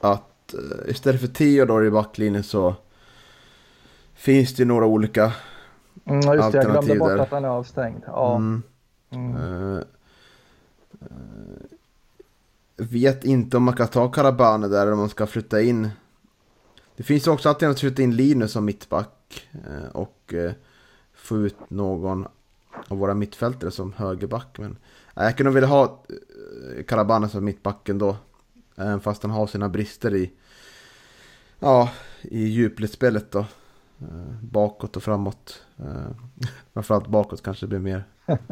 Att eh, istället för Theodor i backlinjen så finns det några olika Mm, just det, jag glömde Alternativ bort att han är avstängd. Ja. Mm. Mm. Eh, eh, vet inte om man kan ta Karabane där eller om man ska flytta in. Det finns också alltid att skjuta in Linus som mittback eh, och eh, få ut någon av våra mittfältare som högerback. Men eh, jag kunde vilja ha Karabane som mittback ändå. Även fast han har sina brister i, ja, i djupledsspelet då. Bakåt och framåt. Framförallt bakåt kanske det blir mer.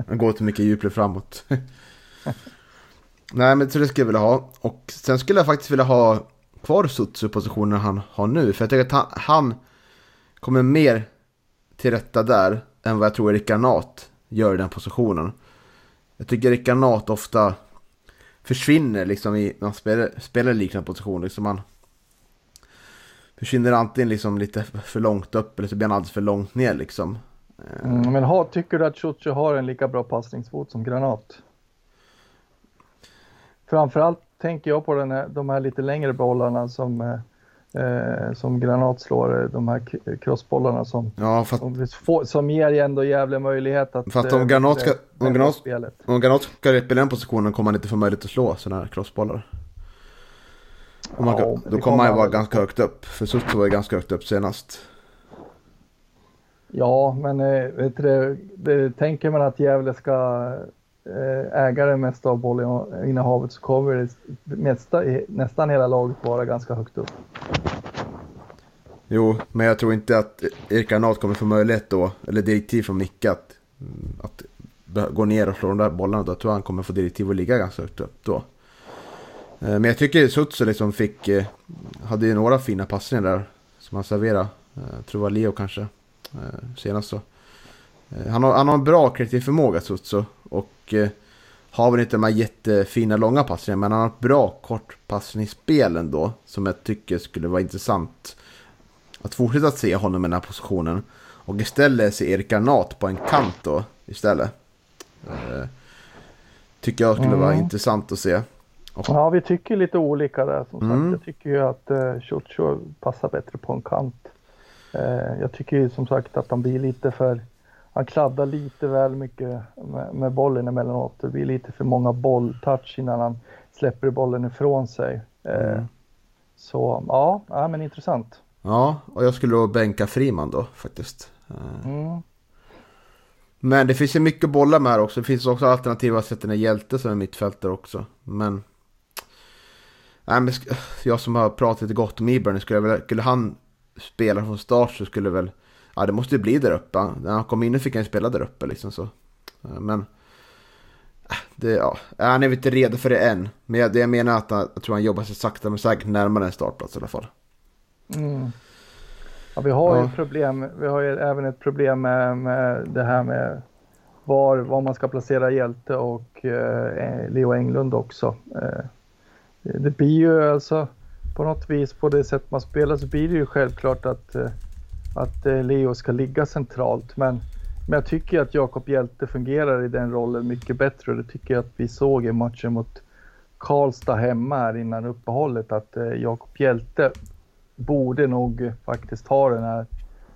Han går till mycket djupled framåt. Nej men så det skulle jag vilja ha. Och sen skulle jag faktiskt vilja ha kvar Sutsu-positionen han har nu. För jag tycker att han, han kommer mer till rätta där än vad jag tror Erik Nat gör i den positionen. Jag tycker Erik Nat ofta försvinner liksom i, när han spelar, spelar liknande position. Liksom han försvinner antingen liksom lite för långt upp eller så blir han alldeles för långt ner liksom. Eh. Mm, men har, tycker du att Ciuciu har en lika bra passningsfot som Granat? Framförallt tänker jag på den här, de här lite längre bollarna som, eh, eh, som Granat slår, eh, de här crossbollarna som, Ja, för att som, får- som ger ändå jävla möjlighet att... Fast om eh, Granat ska- om Granat-. Om Granat ska spela i den positionen kommer han inte få möjlighet att slå sådana här crossbollar. Man, Ja, då kommer han ju vara ganska högt upp. För Sutsu var ju ganska högt upp senast. Ja, men eh, vet du, det, tänker man att Gävle ska Eh, ägare mest av bollinnehavet så kommer det mesta, nästan hela laget vara ganska högt upp. Jo, men jag tror inte att Erik Granat kommer få möjlighet då, eller direktiv från Micke att, mm, att gå ner och slå de där bollarna. Då tror jag han kommer få direktiv att ligga ganska högt upp då. Eh, men jag tycker Sutsu liksom fick, eh, hade ju några fina passningar där som han serverade. Jag tror det var Leo kanske, senast så. Han har, han har en bra kreativ förmåga Sutsu och eh, har väl inte de här jättefina långa passningarna men han har ett bra kortpassningsspel ändå som jag tycker skulle vara intressant att fortsätta se honom i den här positionen. Och istället se Erik Garnat på en kant då istället. Eh, tycker jag skulle vara Mm. intressant att se. Ja, vi tycker lite olika där som Mm. sagt. Jag tycker ju att eh, passar bättre på en kant. Eh, jag tycker ju som sagt att han blir lite för, han kladdar lite väl mycket med, med bollen emellanåt. Det blir lite för många bolltouch innan han släpper bollen ifrån sig. Eh, Mm. Så ja, ja, men intressant. Ja, och jag skulle då bänka Friman då faktiskt. Eh, Mm. Men det finns ju mycket bollar med här också. Det finns också alternativa sätt än Hjälte som är mittfältare också. Men... Nej, men sk- jag som har pratat lite gott om Eburn, skulle, väl, skulle han spela från start så skulle väl... Ja, det måste ju bli där uppe. När han kom in fick han ju spela där uppe liksom så. Eh, Men... äh, Det, ja, han är väl inte redo för det än. Men jag, det jag menar att han, jag tror han jobbar sig sakta men säkert närmare en startplats i alla fall. Mm. Ja, vi har ju Ja. problem. Vi har ju även ett problem med, med det här med var, var man ska placera Hjälte och eh, Leo Englund också. Eh, det blir ju alltså på något vis på det sätt man spelar så blir det ju självklart att, eh, att eh, Leo ska ligga centralt. Men, men jag tycker att Jakob Hjälte fungerar i den rollen mycket bättre och det tycker jag att vi såg i matchen mot Karlstad hemma här innan uppehållet att eh, Jakob Hjälte borde nog faktiskt ha den här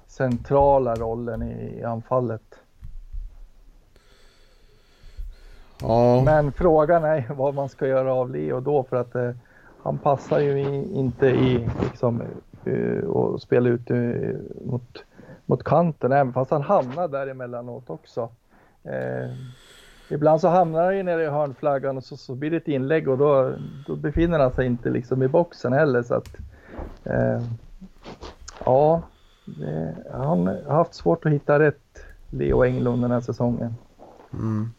centrala rollen i, i anfallet. Ja, Men frågan är vad man ska göra av Leo då för att eh, han passar ju i, inte i liksom Eh, och spela ut eh, mot, mot kanten även fast han hamnar där emellanåt också. Eh, ibland så hamnar han ju nere i hörnflaggan och så, så blir det ett inlägg och då, då befinner han sig inte liksom i boxen heller så att eh, ja, det, han har haft svårt att hitta rätt Leo Englund den här säsongen. Mm.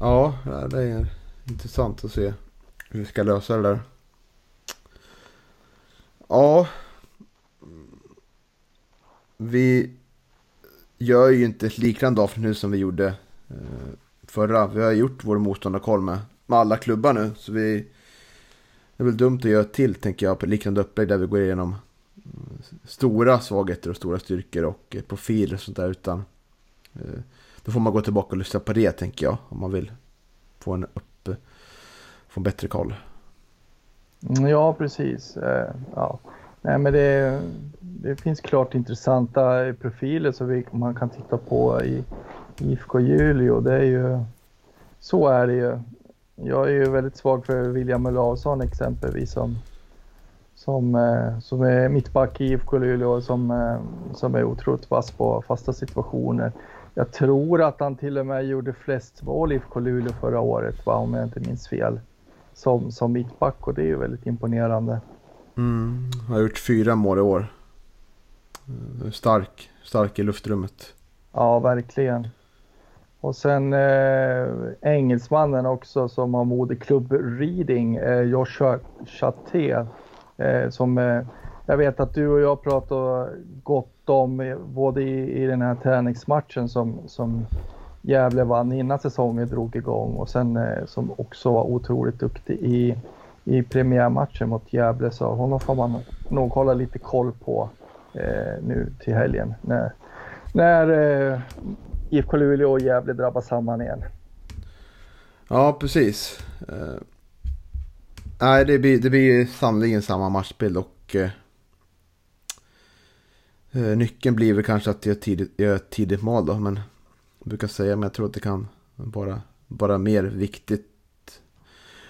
Ja, det är intressant att se hur vi ska lösa det där. Ja. Vi gör ju inte ett liknande avsnitt nu som vi gjorde eh, förra. Vi har gjort vår motståndarkoll med, med alla klubbar nu. Så vi, det är väl dumt att göra ett till tänker jag på liknande upplägg där vi går igenom eh, stora svagheter och stora styrkor och eh, profiler och sånt där. Utan då får man gå tillbaka och lyssna på det tänker jag. Om man vill få en, upp, få en bättre koll. Mm, ja, precis. Eh, ja. nej men det, det finns klart intressanta profiler som vi, man kan titta på i IFK Julio. Det är ju, så är det ju. Jag är ju väldigt svag för William Olausson exempelvis som, som, eh, som är mittback i IFK Luleå som, eh, som är otroligt vass på fasta situationer. Jag tror att han till och med gjorde flest mål i IFK Luleå förra året, va, om jag inte minns fel, som, som mittback och det är ju väldigt imponerande. Mm, har gjort fyra mål i år. Stark, stark i luftrummet. Ja, verkligen. Och sen eh, engelsmannen också som har moderklubb Reading, eh, Joshua Chaté. Eh, som eh, jag vet att du och jag pratade gott om eh, både i, i den här träningsmatchen som, som Gävle vann innan säsongen drog igång och sen eh, som också var otroligt duktig i, i premiärmatchen mot Gävle. Så honom får man nog hålla lite koll på eh, nu till helgen när, när eh, IFK Luleå och Gävle drabbas samman igen. Ja, precis. Uh, nej, det blir, det blir sannoliken samma matchbild och uh, nyckeln blir väl kanske att göra tidigt, ett tidigt mål då. Men brukar säga, men jag tror att det kan vara, vara mer viktigt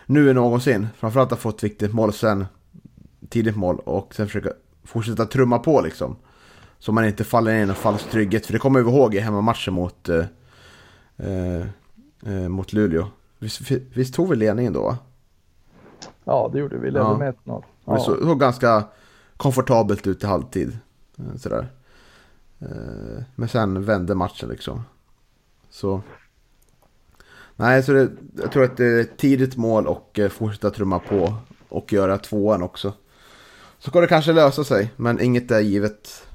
nu än någonsin. Framförallt att få ett viktigt mål sen tidigt mål och sen försöka fortsätta trumma på liksom. Så man inte faller in i någon falsk trygghet. För det kommer vi ihåg i hemmamatchen mot, eh, eh, mot Luleå. Visst, visst tog vi ledningen då? Ja, det gjorde vi. Ledde ja. med 1-0. Ja. Det såg ganska komfortabelt ut i halvtid. Eh, sådär. Eh, men sen vände matchen liksom. Så... Nej, så det, jag tror att det är ett tidigt mål och eh, fortsätta trumma på. Och göra tvåan också. Så ska det kanske lösa sig, men inget är givet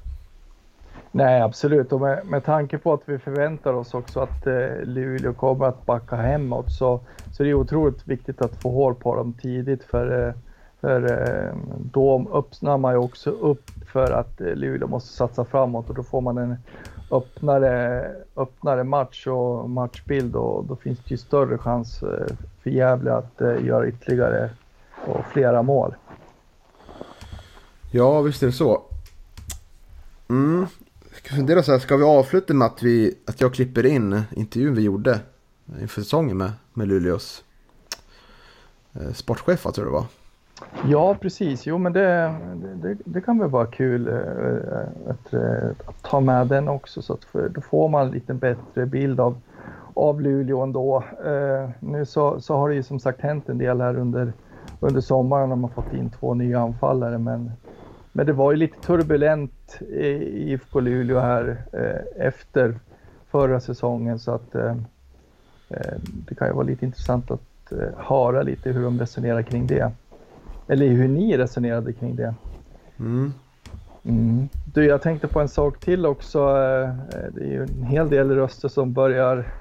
Nej, absolut. Och med, med tanke på att vi förväntar oss också att eh, Luleå kommer att backa hemåt så, så det är otroligt viktigt att få hål på dem tidigt för, eh, för eh, då öppnar man ju också upp för att eh, Luleå måste satsa framåt och då får man en öppnare, öppnare match och matchbild och då finns det ju större chans eh, för Gävle att eh, göra ytterligare och flera mål. Ja, visst är det så. Mm ska fundera så här, ska vi avsluta med att, vi, att jag klipper in intervjun vi gjorde inför säsongen med, med Luleås eh, sportchef, tror jag det var. Ja, precis. Jo, men det, det, det kan väl vara kul eh, att, eh, att, ta med den också, så att för, då får man en lite bättre bild av, av Luleå ändå. Eh, nu så, så har det ju som sagt hänt en del här under, under sommaren när man fått in två nya anfallare, men men det var ju lite turbulent i IFK Luleå här eh, efter förra säsongen så att eh, det kan ju vara lite intressant att eh, höra lite hur de resonerar kring det. Eller hur ni resonerade kring det. Mm. Mm. Du, jag tänkte på en sak till också. Eh, det är ju en hel del röster som börjar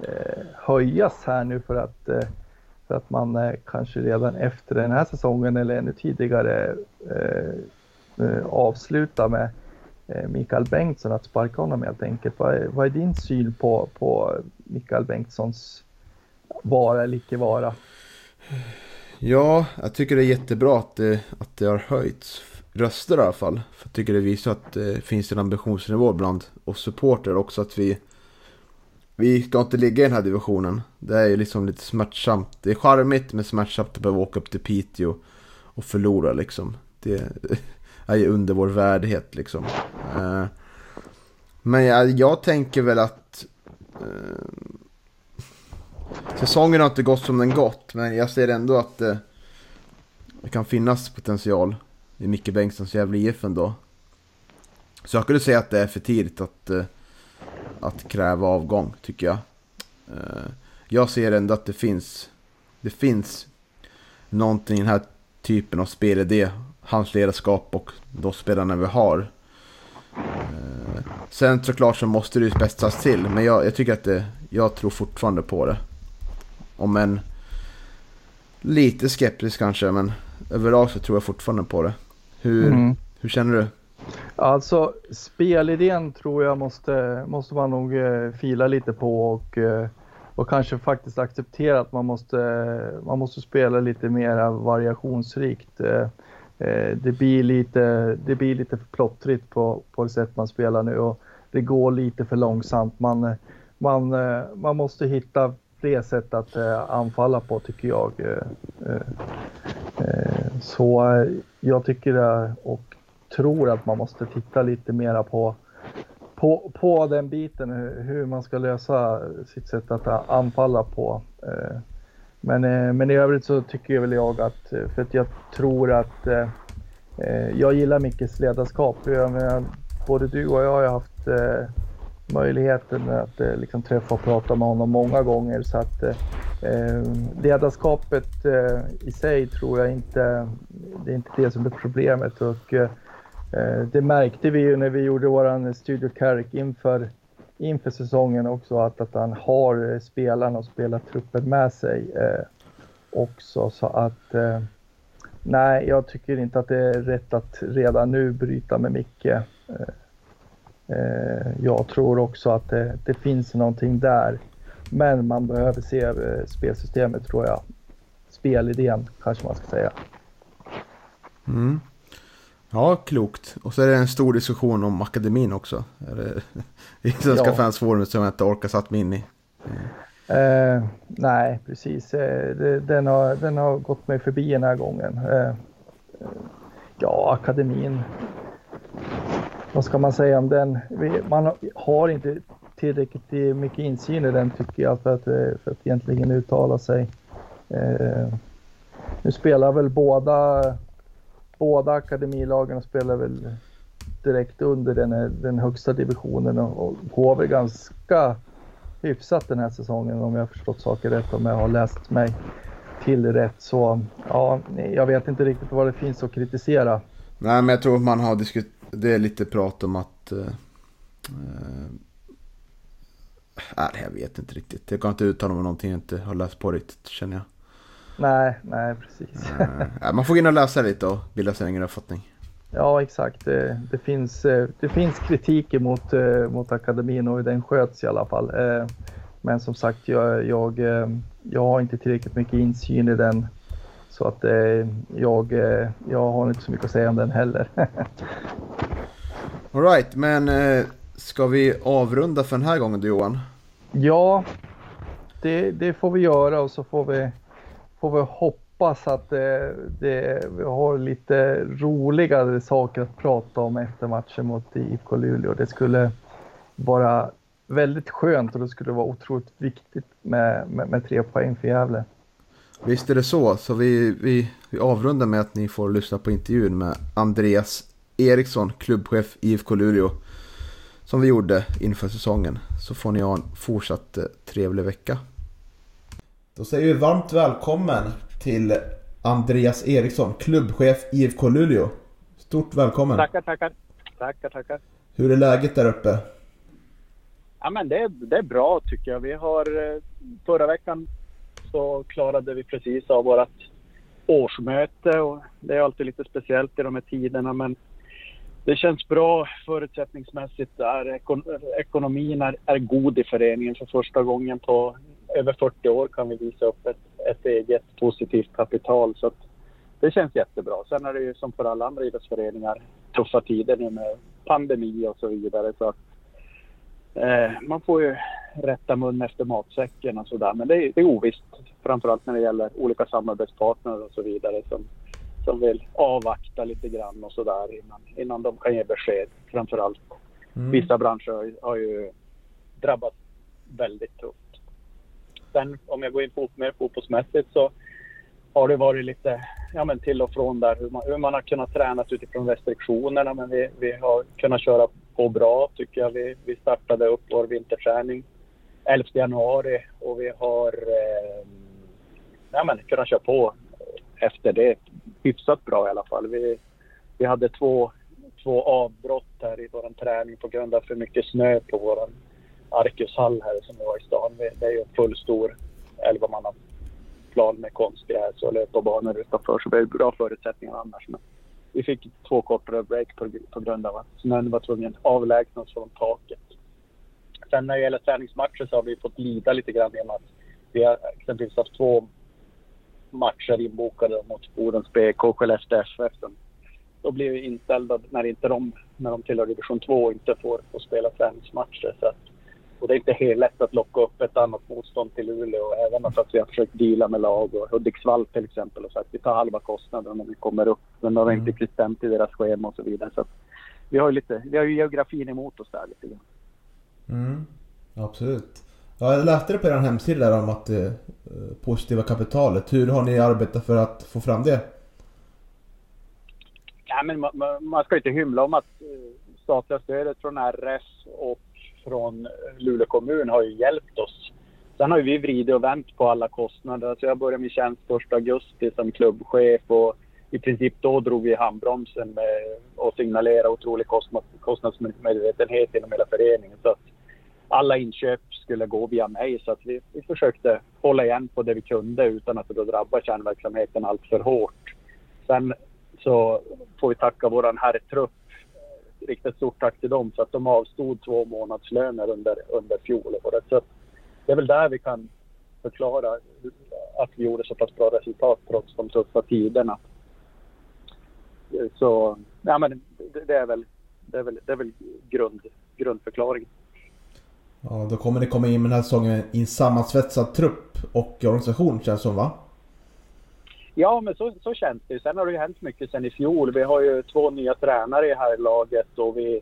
eh, höjas här nu för att för att man kanske redan efter den här säsongen eller ännu tidigare Eh, avsluta med eh, Mikael Bengtsson, att sparka honom helt enkelt. Vad är, vad är din syn på, på Mikael Bengtssons vara eller icke vara? Ja, jag tycker det är jättebra att det, att det har höjts röster i alla fall. För jag tycker det visar att det finns en ambitionsnivå bland oss supporter också att vi vi ska inte ligga i den här divisionen. Det är ju liksom lite smärtsamt. Det är charmigt men smärtsamt att behöva åka upp till Piteå och förlora liksom. Det, är ju under vår värdighet liksom. Eh, men jag, jag tänker väl att eh, säsongen har inte gått som den gått, men jag ser ändå att det, det kan finnas potential i Micke Bengtssons Gävle IF ändå. Så jag skulle säga att det är för tidigt att, eh, att kräva avgång, tycker jag. Eh, jag ser ändå att det finns, det finns någonting i den här typen av spelidé hans ledarskap och de spelarna vi har. Eh, sen såklart så måste det ju spetsas till, men jag, jag, tycker att det, jag tror fortfarande på det. Om en lite skeptisk kanske, men överlag så tror jag fortfarande på det. Hur, mm. hur känner du? Alltså spelidén tror jag måste, måste man nog eh, fila lite på och, eh, och kanske faktiskt acceptera att man måste, man måste spela lite mer variationsrikt eh, det, blir lite, det blir lite för plottrigt på, på det sätt man spelar nu och det går lite för långsamt. Man, man, eh, man måste hitta fler sätt att eh, anfalla på tycker jag. Eh, eh, eh så jag tycker och tror att man måste titta lite mera på på, på den biten, hur man ska lösa sitt sätt att eh, anfalla på. Eh. Men, men i övrigt så tycker väl jag att, för att jag tror att jag gillar Mickes ledarskap. Jag både du och jag har haft möjligheten att eh, liksom träffa och prata med honom många gånger. Så att eh, eh, ledarskapet eh, i sig tror jag inte, det är inte det som är problemet. Och, eh, det märkte vi ju när vi gjorde våran Studio Carrick inför, inför säsongen också, att, att han har spelarna och spelartruppen med sig eh, också. Så att eh, nej, jag tycker inte att det är rätt att redan nu bryta med Micke. Eh, Eh, jag tror också att det, det, finns någonting där. Men man behöver se eh, spelsystemet tror jag. Spelidén kanske man ska säga. Mm. Ja, klokt. Och så är det en stor diskussion om akademin också. I Svenska ja. fansforumet som jag inte orkar satt mig in i. Eh, nej, precis. Eh, den, har, den har gått mig förbi den här gången. Eh, ja, akademin vad ska man säga om den? Man har inte tillräckligt mycket insyn i den tycker jag för att, eh, för att egentligen uttala sig. Eh, nu spelar väl båda, båda akademilagen spelar väl direkt under den, den högsta divisionen och, HV går väl ganska hyfsat den här säsongen om jag har förstått saker rätt, om jag har läst mig till rätt. Så ja, jag vet inte riktigt vad det finns att kritisera. Nej, men jag tror man har diskuterat det är lite prat om att... Eh, äh, jag vet inte riktigt. Jag kan inte uttala mig om någonting jag inte har läst på riktigt känner jag. Nej, nej precis. äh, man får gå in och läsa lite och bilda sig en egen uppfattning. Ja, exakt. Det, det, finns, det finns kritik mot, mot akademin och hur den sköts i alla fall. Men som sagt, jag, jag, jag har inte tillräckligt mycket insyn i den så att eh, jag, eh, jag har inte så mycket att säga om den heller. Alright, men eh, ska vi avrunda för den här gången du Johan? Ja, det, det får vi göra och så får vi, får vi hoppas att det, det, vi har lite roligare saker att prata om efter matchen mot IFK Luleå. Det skulle vara väldigt skönt och det skulle vara otroligt viktigt med, med, med tre poäng för Gävle. Visst är det så. Så vi, vi, vi avrundar med att ni får lyssna på intervjun med Andreas Eriksson, klubbchef IFK Luleå. Som vi gjorde inför säsongen. Så får ni ha en fortsatt eh, trevlig vecka. Då säger vi varmt välkommen till Andreas Eriksson, klubbchef IFK Luleå. Stort välkommen! Tackar, tackar! Tackar, tackar! Hur är läget där uppe? Ja men det, det är bra tycker jag. Vi har eh, förra veckan så klarade vi precis av vårt årsmöte och det är alltid lite speciellt i de här tiderna men det känns bra förutsättningsmässigt. Där. ekonomin är, är god i föreningen för första gången på över 40 år kan vi visa upp ett, ett eget positivt kapital. Så det känns jättebra. Sen är det ju som för alla andra idrottsföreningar tuffa tider nu med pandemi och så vidare. Så att, eh, man får ju rätta mun efter matsäcken och sådär. Men det är, det är ovisst. Framförallt när det gäller olika samarbetspartner och så vidare som, som vill avvakta lite grann och sådär innan, innan de kan ge besked. Framförallt mm. vissa branscher har, har ju drabbats väldigt tufft. Sen om jag går in på, mer fotbollsmässigt så har det varit lite ja, men till och från där hur man, hur man har kunnat träna utifrån restriktionerna. Men vi, vi har kunnat köra på bra tycker jag. Vi, vi startade upp vår vinterträning 11 januari och vi har eh, ja, men, kunnat köra på efter det hyfsat bra i alla fall. Vi, vi hade två, två avbrott här i vår träning på grund av för mycket snö på vår Arkushall här som vi har i stan. Det är ju en full stor 11 med konstgräs och löparbanor utanför så vi har bra förutsättningar annars. Men vi fick två kortare break på, på grund av att snön var tvungen att avlägsnas från taket. Sen när det gäller träningsmatcher så har vi fått lida lite grann genom att vi har exempelvis haft två matcher inbokade mot Bodens BK och Skellefteå FF som då blir vi inställda när inte de, när de tillhör division 2 inte får, får spela träningsmatcher. Så att, och det är inte helt lätt att locka upp ett annat motstånd till Luleå. Även att vi har försökt deala med lag och Hudiksvall till exempel och sagt att vi tar halva kostnaden om vi kommer upp. Men de har inte riktigt stämt i deras schema och så vidare. Så att vi har ju lite, vi har ju geografin emot oss där lite grann. Mm, absolut. Ja, jag läste det på er hemsida där om att det positiva kapitalet. Hur har ni arbetat för att få fram det? Ja, men man, man ska inte hymla om att eh, statliga stödet från RS och från eh, Luleå kommun har ju hjälpt oss. Sen har ju vi vridit och vänt på alla kostnader. Så jag började min tjänst 1 augusti som klubbchef och i princip då drog vi handbromsen med och signalerade otrolig kostnadsmedvetenhet inom hela föreningen. Så att alla inköp skulle gå via mig så att vi, vi försökte hålla igen på det vi kunde utan att det då drabbar kärnverksamheten allt för hårt. Sen så får vi tacka våran herrtrupp. Riktigt stort tack till dem för att de avstod två månadslöner under, under fjolåret. Så det är väl där vi kan förklara att vi gjorde så pass bra resultat trots de tuffa tiderna. Så ja, men det, det är väl, det är väl, det är väl grund, grundförklaringen. Ja, då kommer ni komma in med den här säsongen i en sammansvetsad trupp och organisation känns som va? Ja, men så, så känns det. Sen har det ju hänt mycket sen i fjol. Vi har ju två nya tränare i här laget och vi,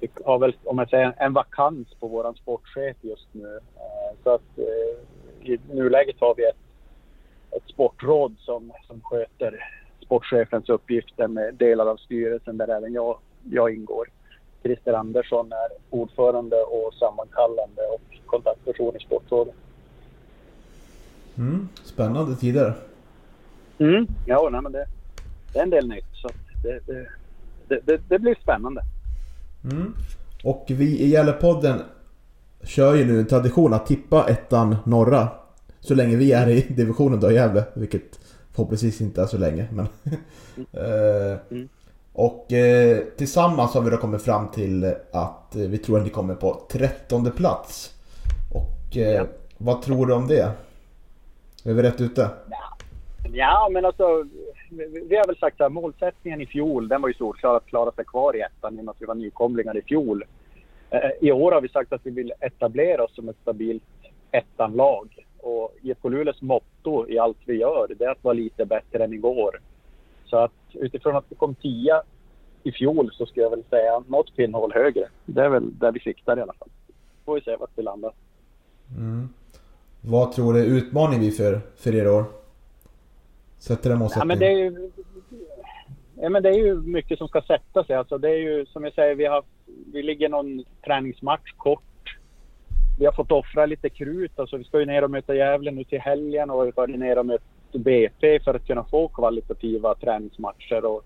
vi har väl, om jag säger, en vakans på våran sportchef just nu. Eh, så att eh, i nuläget har vi ett, ett sportråd som, som sköter sportchefens uppgifter med delar av styrelsen där även jag, jag ingår. Christer Andersson är ordförande och sammankallande och kontaktperson i Sportrådet. Mm, spännande tider. Mm, ja, nej, men det, det är en del nytt. Så det, det, det, det blir spännande. Mm. Och vi i Gällepodden kör ju nu en tradition att tippa ettan norra. Så länge vi är i divisionen då i Gävle. Vilket förhoppningsvis inte är så länge. Men mm. Och eh, tillsammans har vi då kommit fram till att eh, vi tror att ni kommer på trettonde plats. Och eh, ja. vad tror du om det? Är vi rätt ute? Ja, ja men alltså vi har väl sagt att målsättningen i fjol den var ju solklar att klara sig kvar i ettan i och med att vi var nykomlingar i fjol. Eh, I år har vi sagt att vi vill etablera oss som ett stabilt ettanlag. Och IFK Luleås motto i allt vi gör det är att vara lite bättre än igår. Så att utifrån att vi kom tia i fjol så skulle jag väl säga något pinnhål högre. Det är väl där vi siktar i alla fall. Får vi se vart vi landar. Mm. Vad tror du är utmaning vi för, för er år? Sätter den målsättningen? Ja, men det är ju, ja, men det är ju mycket som ska sätta sig. Alltså det är ju som jag säger, vi, har, vi ligger någon träningsmatch kort. Vi har fått offra lite krut. Alltså vi ska ju ner och möta Gävle nu till helgen och vi ska ner och möta BP för att kunna få kvalitativa träningsmatcher. Och,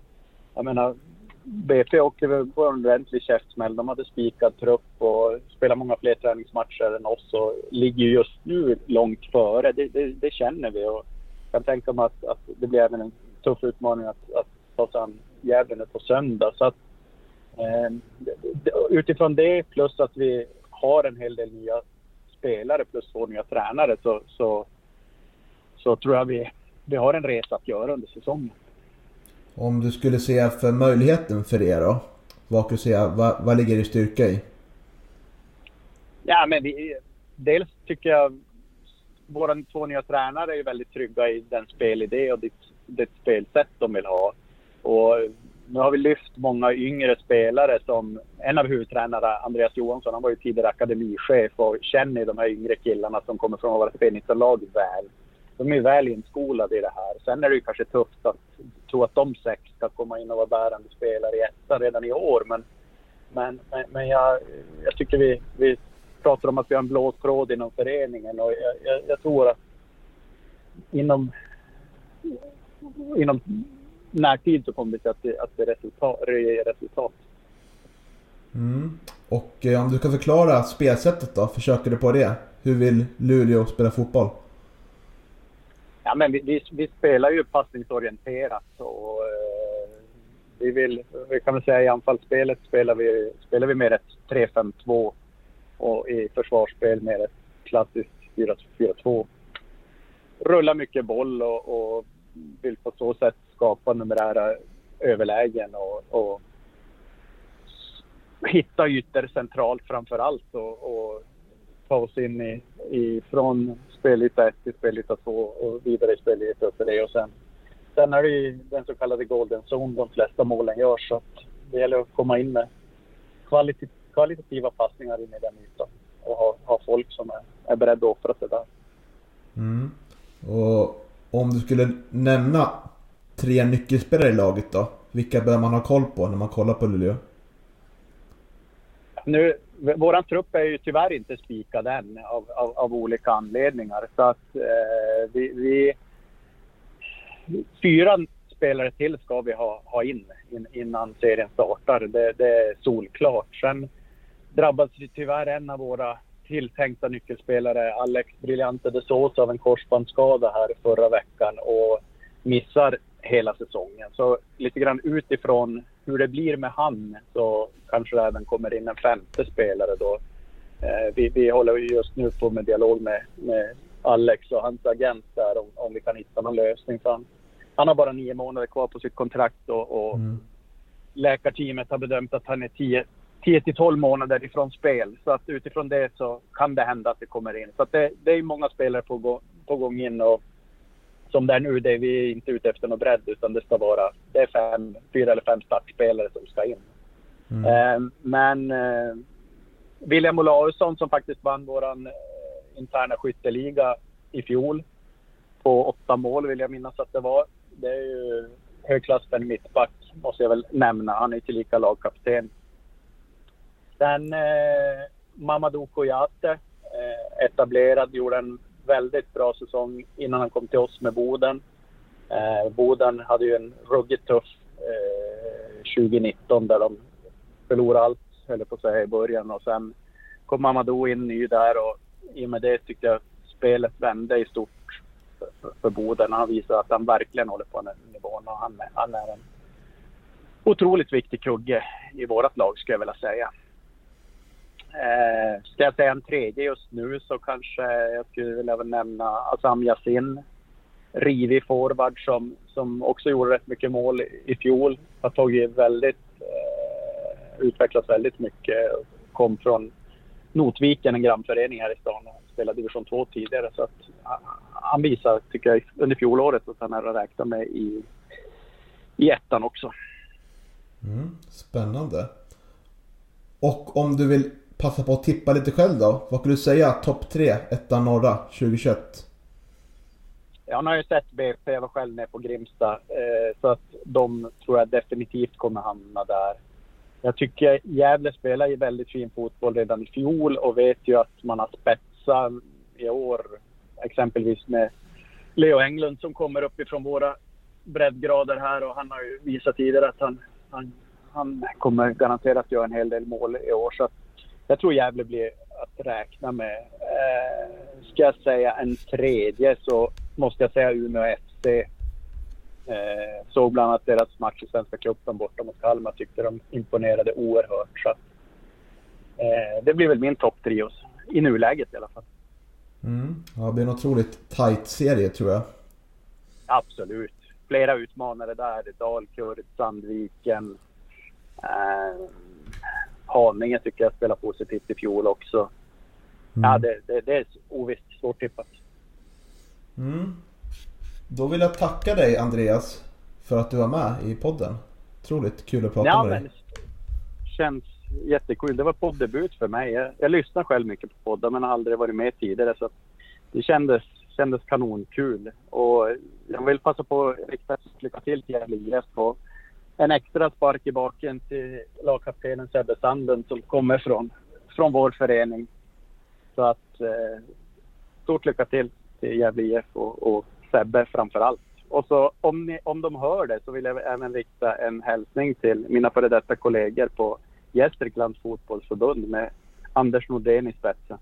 jag menar, BP åkte på en ordentlig käftsmäll. De hade spikad trupp och spelar många fler träningsmatcher än oss och ligger just nu långt före. Det, det, det känner vi och jag kan tänka mig att, att, det blir även en tuff utmaning att, att ta sig an Gävle nu på söndag. Så att, eh, utifrån det plus att vi har en hel del nya spelare plus två nya tränare så, så, så tror jag vi, vi har en resa att göra under säsongen. Om du skulle se för möjligheten för er då? Vad, du säga, vad, vad ligger det styrka i? Ja, men vi, dels tycker jag våra två nya tränare är väldigt trygga i den spelidé och det, det spelsätt de vill ha. Och nu har vi lyft många yngre spelare som en av huvudtränarna, Andreas Johansson, han var ju tidigare akademichef och känner de här yngre killarna som kommer från våra P19-lag väl de är väl inskolade i det här. Sen är det ju kanske tufft att tro att de sex ska komma in och vara bärande spelare i ettan redan i år. Men, men, men, men jag, jag tycker vi, vi pratar om att vi har en blå tråd inom föreningen och jag, jag, jag tror att inom, inom närtid så kommer vi att det, att det resultat, ger resultat. Mm. Och eh, om du kan förklara spelsättet då, försöker du på det? Hur vill Luleå spela fotboll? Ja, men vi, vi, vi spelar ju passningsorienterat och eh, vi vill, vi kan väl säga i anfallsspelet spelar vi, spelar vi mer ett 3-5-2 och i försvarsspel mer ett klassiskt 4-4-2. Rullar mycket boll och, och vill på så sätt skapa numerära överlägen och, och hitta ytor centralt framför allt och, och ta oss in i, i från spelyta 1 till spelyta 2 och vidare i spelyta 3 och sen Sen är det ju den så kallade golden zone de flesta målen görs så det gäller att komma in med kvalit kvalitativa passningar in i den ytan och ha, ha folk som är, är beredda att offra sig där. Mm. Och om du skulle nämna tre nyckelspelare i laget då? Vilka bör man ha koll på när man kollar på Luleå? Nu, våran trupp är ju tyvärr inte spikad än av, av, av olika anledningar. Så att eh, vi, vi, Fyra spelare till ska vi ha, ha in, in innan serien startar. Det, det är solklart. Sen drabbades ju tyvärr en av våra tilltänkta nyckelspelare, Alex Briljante de Sosa, av en korsbandsskada här förra veckan och missar hela säsongen. Så lite grann utifrån hur det blir med han så kanske det även kommer in en femte spelare då. Eh, vi, vi håller just nu på med dialog med, med Alex och hans agent där om, om vi kan hitta någon lösning. För han, han har bara nio månader kvar på sitt kontrakt och, och mm. läkarteamet har bedömt att han är 10, 10 till 12 månader ifrån spel. Så att utifrån det så kan det hända att det kommer in. Så att det, det är många spelare på, gå, på gång in och som det är nu, det är vi inte ute efter någon bredd utan det ska vara, det är fem, fyra eller fem startspelare som ska in. Mm. Eh, men eh, William Olausson som faktiskt vann våran eh, interna skytteliga i fjol på åtta mål vill jag minnas att det var. Det är ju högklass för en mittback måste jag väl nämna. Han är tillika lagkapten. Sen eh, Mamadou Kouyaté, eh, etablerad, gjorde en väldigt bra säsong innan han kom till oss med Boden. Eh, Boden hade ju en ruggigt tuff eh, 2019 där de förlorade allt, höll på att säga, i början. Och sen kom Mamadou in ny där och i och med det tyckte jag spelet vände i stort för, för, för Boden. Han visar att han verkligen håller på den nivån och han, han är en otroligt viktig kugge i vårt lag skulle jag vilja säga. Eh, ska jag säga en tredje just nu så kanske jag skulle vilja nämna Assam Yasin. Rivig forward som, som också gjorde rätt mycket mål i fjol. Har tagit väldigt, eh, utvecklats väldigt mycket. Kom från Notviken, en grannförening här i stan och spelade division 2 tidigare. Så att, han visar, tycker jag, under fjolåret att han är att räkna med i, i ettan också. Mm, spännande. Och om du vill passa på att tippa lite själv då. Vad skulle du säga topp tre, ettan norra 2021? Jag har ju sett BP, jag var själv nere på Grimsta. Eh, så att de tror jag definitivt kommer hamna där. Jag tycker Gävle spelar ju väldigt fin fotboll redan i fjol och vet ju att man har spetsat i år. Exempelvis med Leo Englund som kommer uppifrån våra breddgrader här och han har ju visat tidigare att han, han, han kommer garanterat göra en hel del mål i år. Så jag tror Gävle blir att räkna med. Eh, ska jag säga en tredje så måste jag säga Umeå FC. Eh, såg bland annat deras match i Svenska cupen borta mot Kalmar. Tyckte de imponerade oerhört. Så eh, det blir väl min topp trios. I nuläget i alla fall. Mm. Ja, det blir en otroligt tight serie tror jag. Absolut. Flera utmanare där. Dalkurd, Sandviken. Eh, Haninge tycker jag spelar positivt i fjol också. Mm. Ja, det, det, det är ovisst. Svårt tippat. Mm. Då vill jag tacka dig Andreas för att du var med i podden. Otroligt kul att prata ja, med dig. Känns jättekul. Det var poddebut för mig. Jag, jag lyssnar själv mycket på poddar men har aldrig varit med tidigare så det kändes, kändes kanonkul. Och jag vill passa på att rikta lycka till till Gävle IF en extra spark i baken till lagkaptenen Sebbe Sanden som kommer från, från vår förening. Så att eh, stort lycka till till Gävle IF och, och Sebbe framför allt. Och så om, ni, om de hör det så vill jag även rikta en hälsning till mina före detta kollegor på Gästriklands fotbollsförbund med Anders Nordén i spetsen.